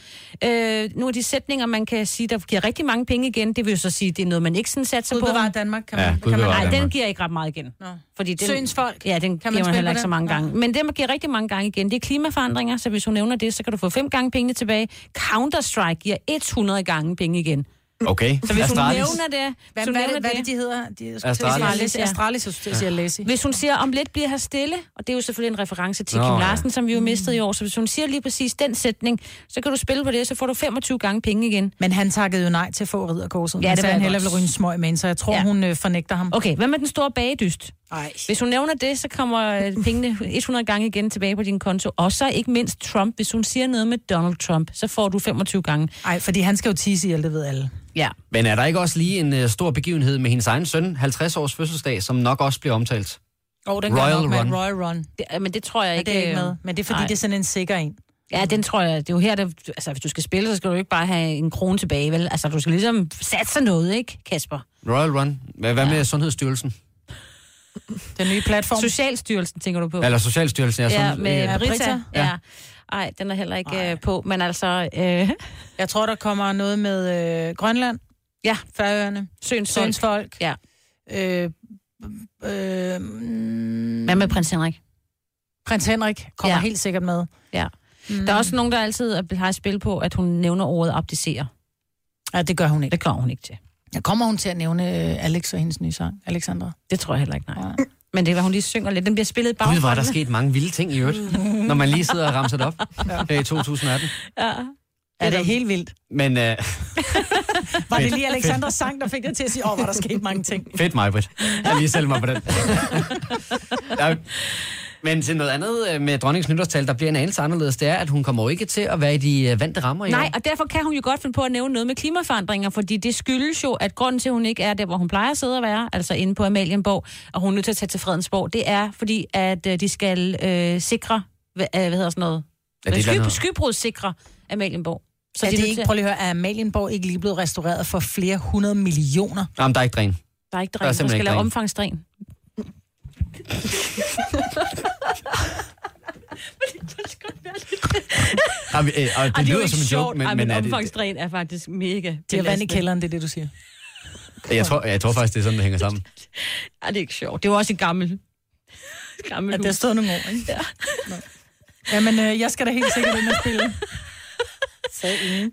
øh, nogle af de sætninger, man kan sige, der giver rigtig mange penge igen. Det vil jo så sige, det er noget, man ikke sådan satser Gud på. bevare Danmark, kan Ja, man, Gud kan man Nej, den Danmark. giver ikke ret meget igen. Nå. Fordi den, Søens folk. Ja, den Kan man heller ikke så mange gange. Men det, man giver rigtig mange gange igen, det er klimaforandringer, så hvis hun nævner det, så kan du få fem gange pengene tilbage. Counter-Strike giver 100 gange penge igen. Okay. Så hvis hun Astralis. nævner det... Hvad, hun hvad, er nævner det, hvad er det, de hedder? De, Astralis. Astralis, ja. Astralis, jeg skulle sige Lazy. Hvis hun siger, om lidt bliver her stille, og det er jo selvfølgelig en reference til Nå, Kim ja. Larsen, som vi jo mistede i år, så hvis hun siger lige præcis den sætning, så kan du spille på det, så får du 25 gange penge igen. Men han takkede jo nej til at få ridderkorset. Ja, han det ved han jeg hellere godt. vil ryge en smøg med så jeg tror, Ja. hun øh, fornægter ham. Okay, hvad med den store bagedyst? Ej. Hvis hun nævner det, så kommer øh, pengene 100 gange igen tilbage på din konto. Og så ikke mindst Trump. Hvis hun siger noget med Donald Trump, så får du 25 gange. Ej, fordi han skal jo tisse ihjel, det ved alle. Ja. Men er der ikke også lige en uh, stor begivenhed med hendes egen søn, 50 års fødselsdag, som nok også bliver omtalt? Åh, oh, den Royal nok Run. Royal Run. Det, øh, men det tror jeg Ja, ikke... det er ikke med. Men det er fordi, nej. det er sådan en sikker en. Ja, den tror jeg, det er jo her, der, altså hvis du skal spille, så skal du ikke bare have en krone tilbage, vel? Altså du skal ligesom satse noget, ikke, Kasper? Royal Run. Hvad, hvad med Sundhedsstyrelsen? Den nye platform. Socialstyrelsen, tænker du på? Eller Socialstyrelsen? Ja, sundhed- med øh, Brita. Brita. Ja. Ej, den er heller ikke øh, på, men altså... Øh, Jeg tror, der kommer noget med øh, Grønland, ja, Færøerne, folk. Søns folk. Ja. Øh, øh, mm, Hvad med prins Henrik? Prins Henrik kommer Ja. ja. helt sikkert med. Ja. Mm. Der er også nogen, der altid har spil på, at hun nævner ordet abdicere. Ja, det gør hun ikke. Det kommer hun ikke til. Ja, kommer hun til at nævne øh, Alex og hendes nye sang, Alexandra? Det tror jeg heller ikke, nej. Ja. Men det var, hun lige synger lidt. Den bliver spillet i Gud, er der sket mange vilde ting i øvrigt, *laughs* når man lige sidder og ramser det op her i 2018. Ja. Ja, det er helt vildt. Men uh, *laughs* Var det lige Alexandras sang, der fik dig til at sige, åh, oh, hvor er der sket mange ting. fedt mig, Britt. Jeg lige selv mig på den. *laughs* Der, men til noget andet øh, med dronningens nytårstal, der bliver en anelse anderledes, det er, at hun kommer jo ikke til at være i de øh, vante rammer i Nej, år. og derfor kan hun jo godt finde på at nævne noget med klimaforandringer, fordi det skyldes jo, at grunden til, at hun ikke er der, hvor hun plejer at sidde og være, altså inde på Amalienborg, og hun er nødt til at tage til Fredensborg, det er fordi, at øh, de skal øh, sikre, hvad, hvad hedder sådan noget? Er det Sky, skybrudssikre Amalienborg. Så er de det ikke, til- prøv lige at høre, er Amalienborg ikke lige blevet restaureret for flere hundrede millioner? Jamen, der er ikke dræn. Der er ikke Der er dræn, der simpelthen skal ikke lave dræn. omfangsdræn. *laughs* *laughs* Og, øh, og det, Ej, lyder jo ikke som en sjovt. joke, men, Ej, men men er det, omfangsdræn er faktisk mega Det er vand i kælderen, det er det, du siger. jeg, tror, jeg tror faktisk, det er sådan, det hænger sammen. *laughs* Ej, det er ikke sjovt. Det var også et gammelt, *laughs* gammelt At hus. der stod nogle år, ikke? Ja. Jamen, øh, jeg skal da helt sikkert ind og spille. Sagde ingen.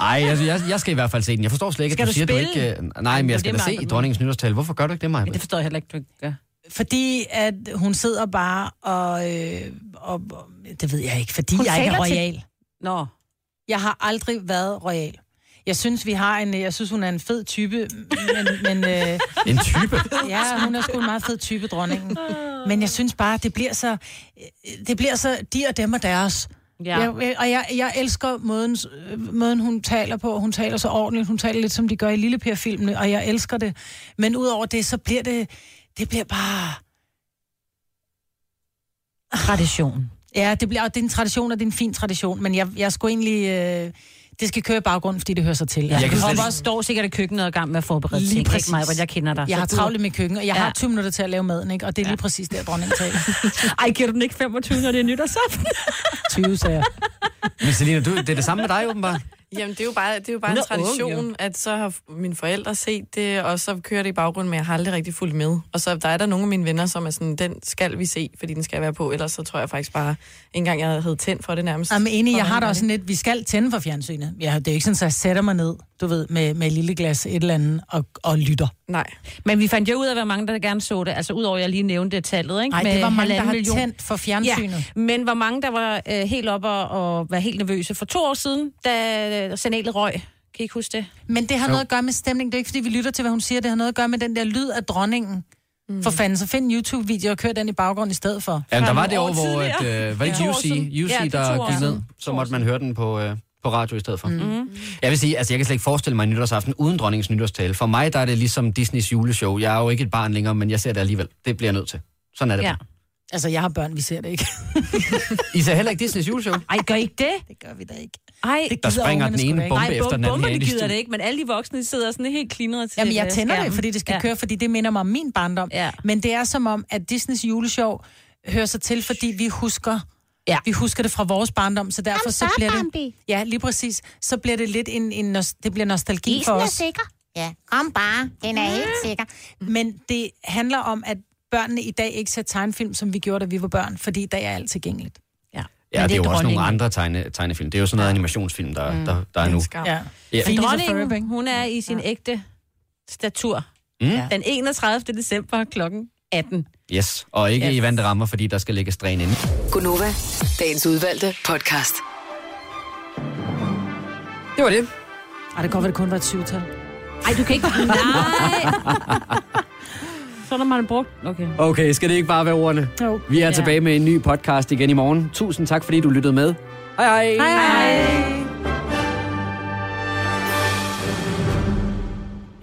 Ej, jeg, jeg, jeg skal i hvert fald se den. Jeg forstår slet ikke, Skal at du, du siger, spille? du ikke... Øh, nej, men det jeg skal da se dronningens nytårstal. Hvorfor gør du ikke det, Maja? Det forstår jeg heller ikke, du ikke gør. Fordi at hun sidder bare og, øh, og, og det ved jeg ikke, fordi Hun jeg ikke er taler til- royal. Nå, Jeg har aldrig været royal. Jeg synes, vi har en, jeg synes, hun er en fed type, men, *laughs* men øh, En type? *laughs* ja, hun er sgu en meget fed type, dronningen. Men jeg synes bare, det bliver så, det bliver så de og dem og deres. ja. Jeg, og jeg, jeg elsker måden, øh, måden, hun taler på. Hun taler så ordentligt. Hun taler lidt, som de gør i Lille Per-filmene, og jeg elsker det. Men udover det, så bliver det, det bliver bare... Tradition. Ja, det, bliver, og det er en tradition, og det er en fin tradition, men jeg, jeg skulle egentlig... Øh, det skal køre i baggrunden, fordi det hører sig til. Jeg kan Du slet- også står sikkert i køkkenet og gang med at forberede Lige ting. præcis. Ikke mig, jeg kender dig. Jeg har travlt mit køkken, og jeg Ja. har 20 minutter til at lave maden, ikke? og det er lige præcis der, dronningen taler. *laughs* Ej, giver du den ikke 25, når det er nytårsaften? *laughs* 20, sagde jeg. Men Selina, du, det er det samme med dig, åbenbart. Jamen, det er jo bare, det er jo bare Hun en ung, tradition, jo. at så har mine forældre set det, og så kører det i baggrunden, men jeg har aldrig rigtig fulgt med. Og så der er der nogle af mine venner, som er sådan, den skal vi se, fordi den skal være på. Ellers så tror jeg faktisk bare, ikke engang jeg havde tændt for det nærmest. Jamen enig, jeg har da også sådan lidt, vi skal tænde for fjernsynet. Ja, det er jo ikke sådan, at jeg sætter mig ned, du ved, med, med et lille glas et eller andet og, og lytter. Nej. Men vi fandt jo ud af, hvor mange der gerne så det. Altså udover, at jeg lige nævnte tallet, ikke? Nej, det var mange, der har million. tændt for fjernsynet. Ja, men hvor mange, der var øh, helt oppe og, og var helt nervøse for to år siden, da signalet røg. Kan I ikke huske det? Men det har Jo. noget at gøre med stemning. Det er ikke, fordi vi lytter til, hvad hun siger. Det har noget at gøre med den der lyd af dronningen. Mm. For fanden, så find en YouTube-video og kør den i baggrund i stedet for. Ja, der var det over, hvor at, øh, var det ikke Ja. UC, UC Ja, det er der år gik ned, så måtte man høre den på, øh, på radio i stedet for. Mm. Jeg vil sige, altså jeg kan slet ikke forestille mig en nytårsaften uden dronningens nytårstale. For mig der er det ligesom Disneys juleshow. Jeg er jo ikke et barn længere, men jeg ser det alligevel. Det bliver jeg nødt til. Sådan er det. Ja. Altså, jeg har børn, vi ser det ikke. *laughs* I ser heller ikke Disneys juleshow? Ej, gør I ikke det? Det gør vi da ikke. Ej, Det Der springer den ene bombe Ej, efter den anden i gider det ikke, men alle de voksne sidder sådan helt klinret til Jamen, jeg øh, tænder det, skærmen. fordi det skal ja. køre, fordi det minder mig om min barndom. Ja. Men det er som om, at Disneys juleshow hører sig til, fordi vi husker Ja. Vi husker det fra vores barndom, så derfor så bliver det... Ja, lige præcis. Så bliver det lidt en, en det bliver nostalgi for os. sikker. Ja, kom bare. Den er helt sikker. Men det handler om, at børnene i dag ikke ser tegnefilm, som vi gjorde, da vi var børn, fordi i dag er alt tilgængeligt. Ja. Ja, det er jo også nogle andre tegne, tegnefilm. Det er jo sådan noget animationsfilm, der, Mm. der, der er nu. Ja. Ja. Men dronningen, hun er i sin ægte statur. Mm. Den 31. december klokken 18. Yes, og ikke Yes. i vante rammer, fordi der skal lægges stræn ind. Gunova, dagens udvalgte podcast. Det var det. Ej, det kan godt være, det kun var et syvtal. Ej, du kan ikke... *laughs* Nej! Så er der man brugt... Okay. Okay, skal det ikke bare være ordene? Jo. Vi er Ja. tilbage med en ny podcast igen i morgen. Tusind tak, fordi du lyttede med. Hej hej! Hej, hej.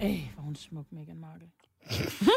Ej, hvor hun smuk, Meghan Markle. *laughs*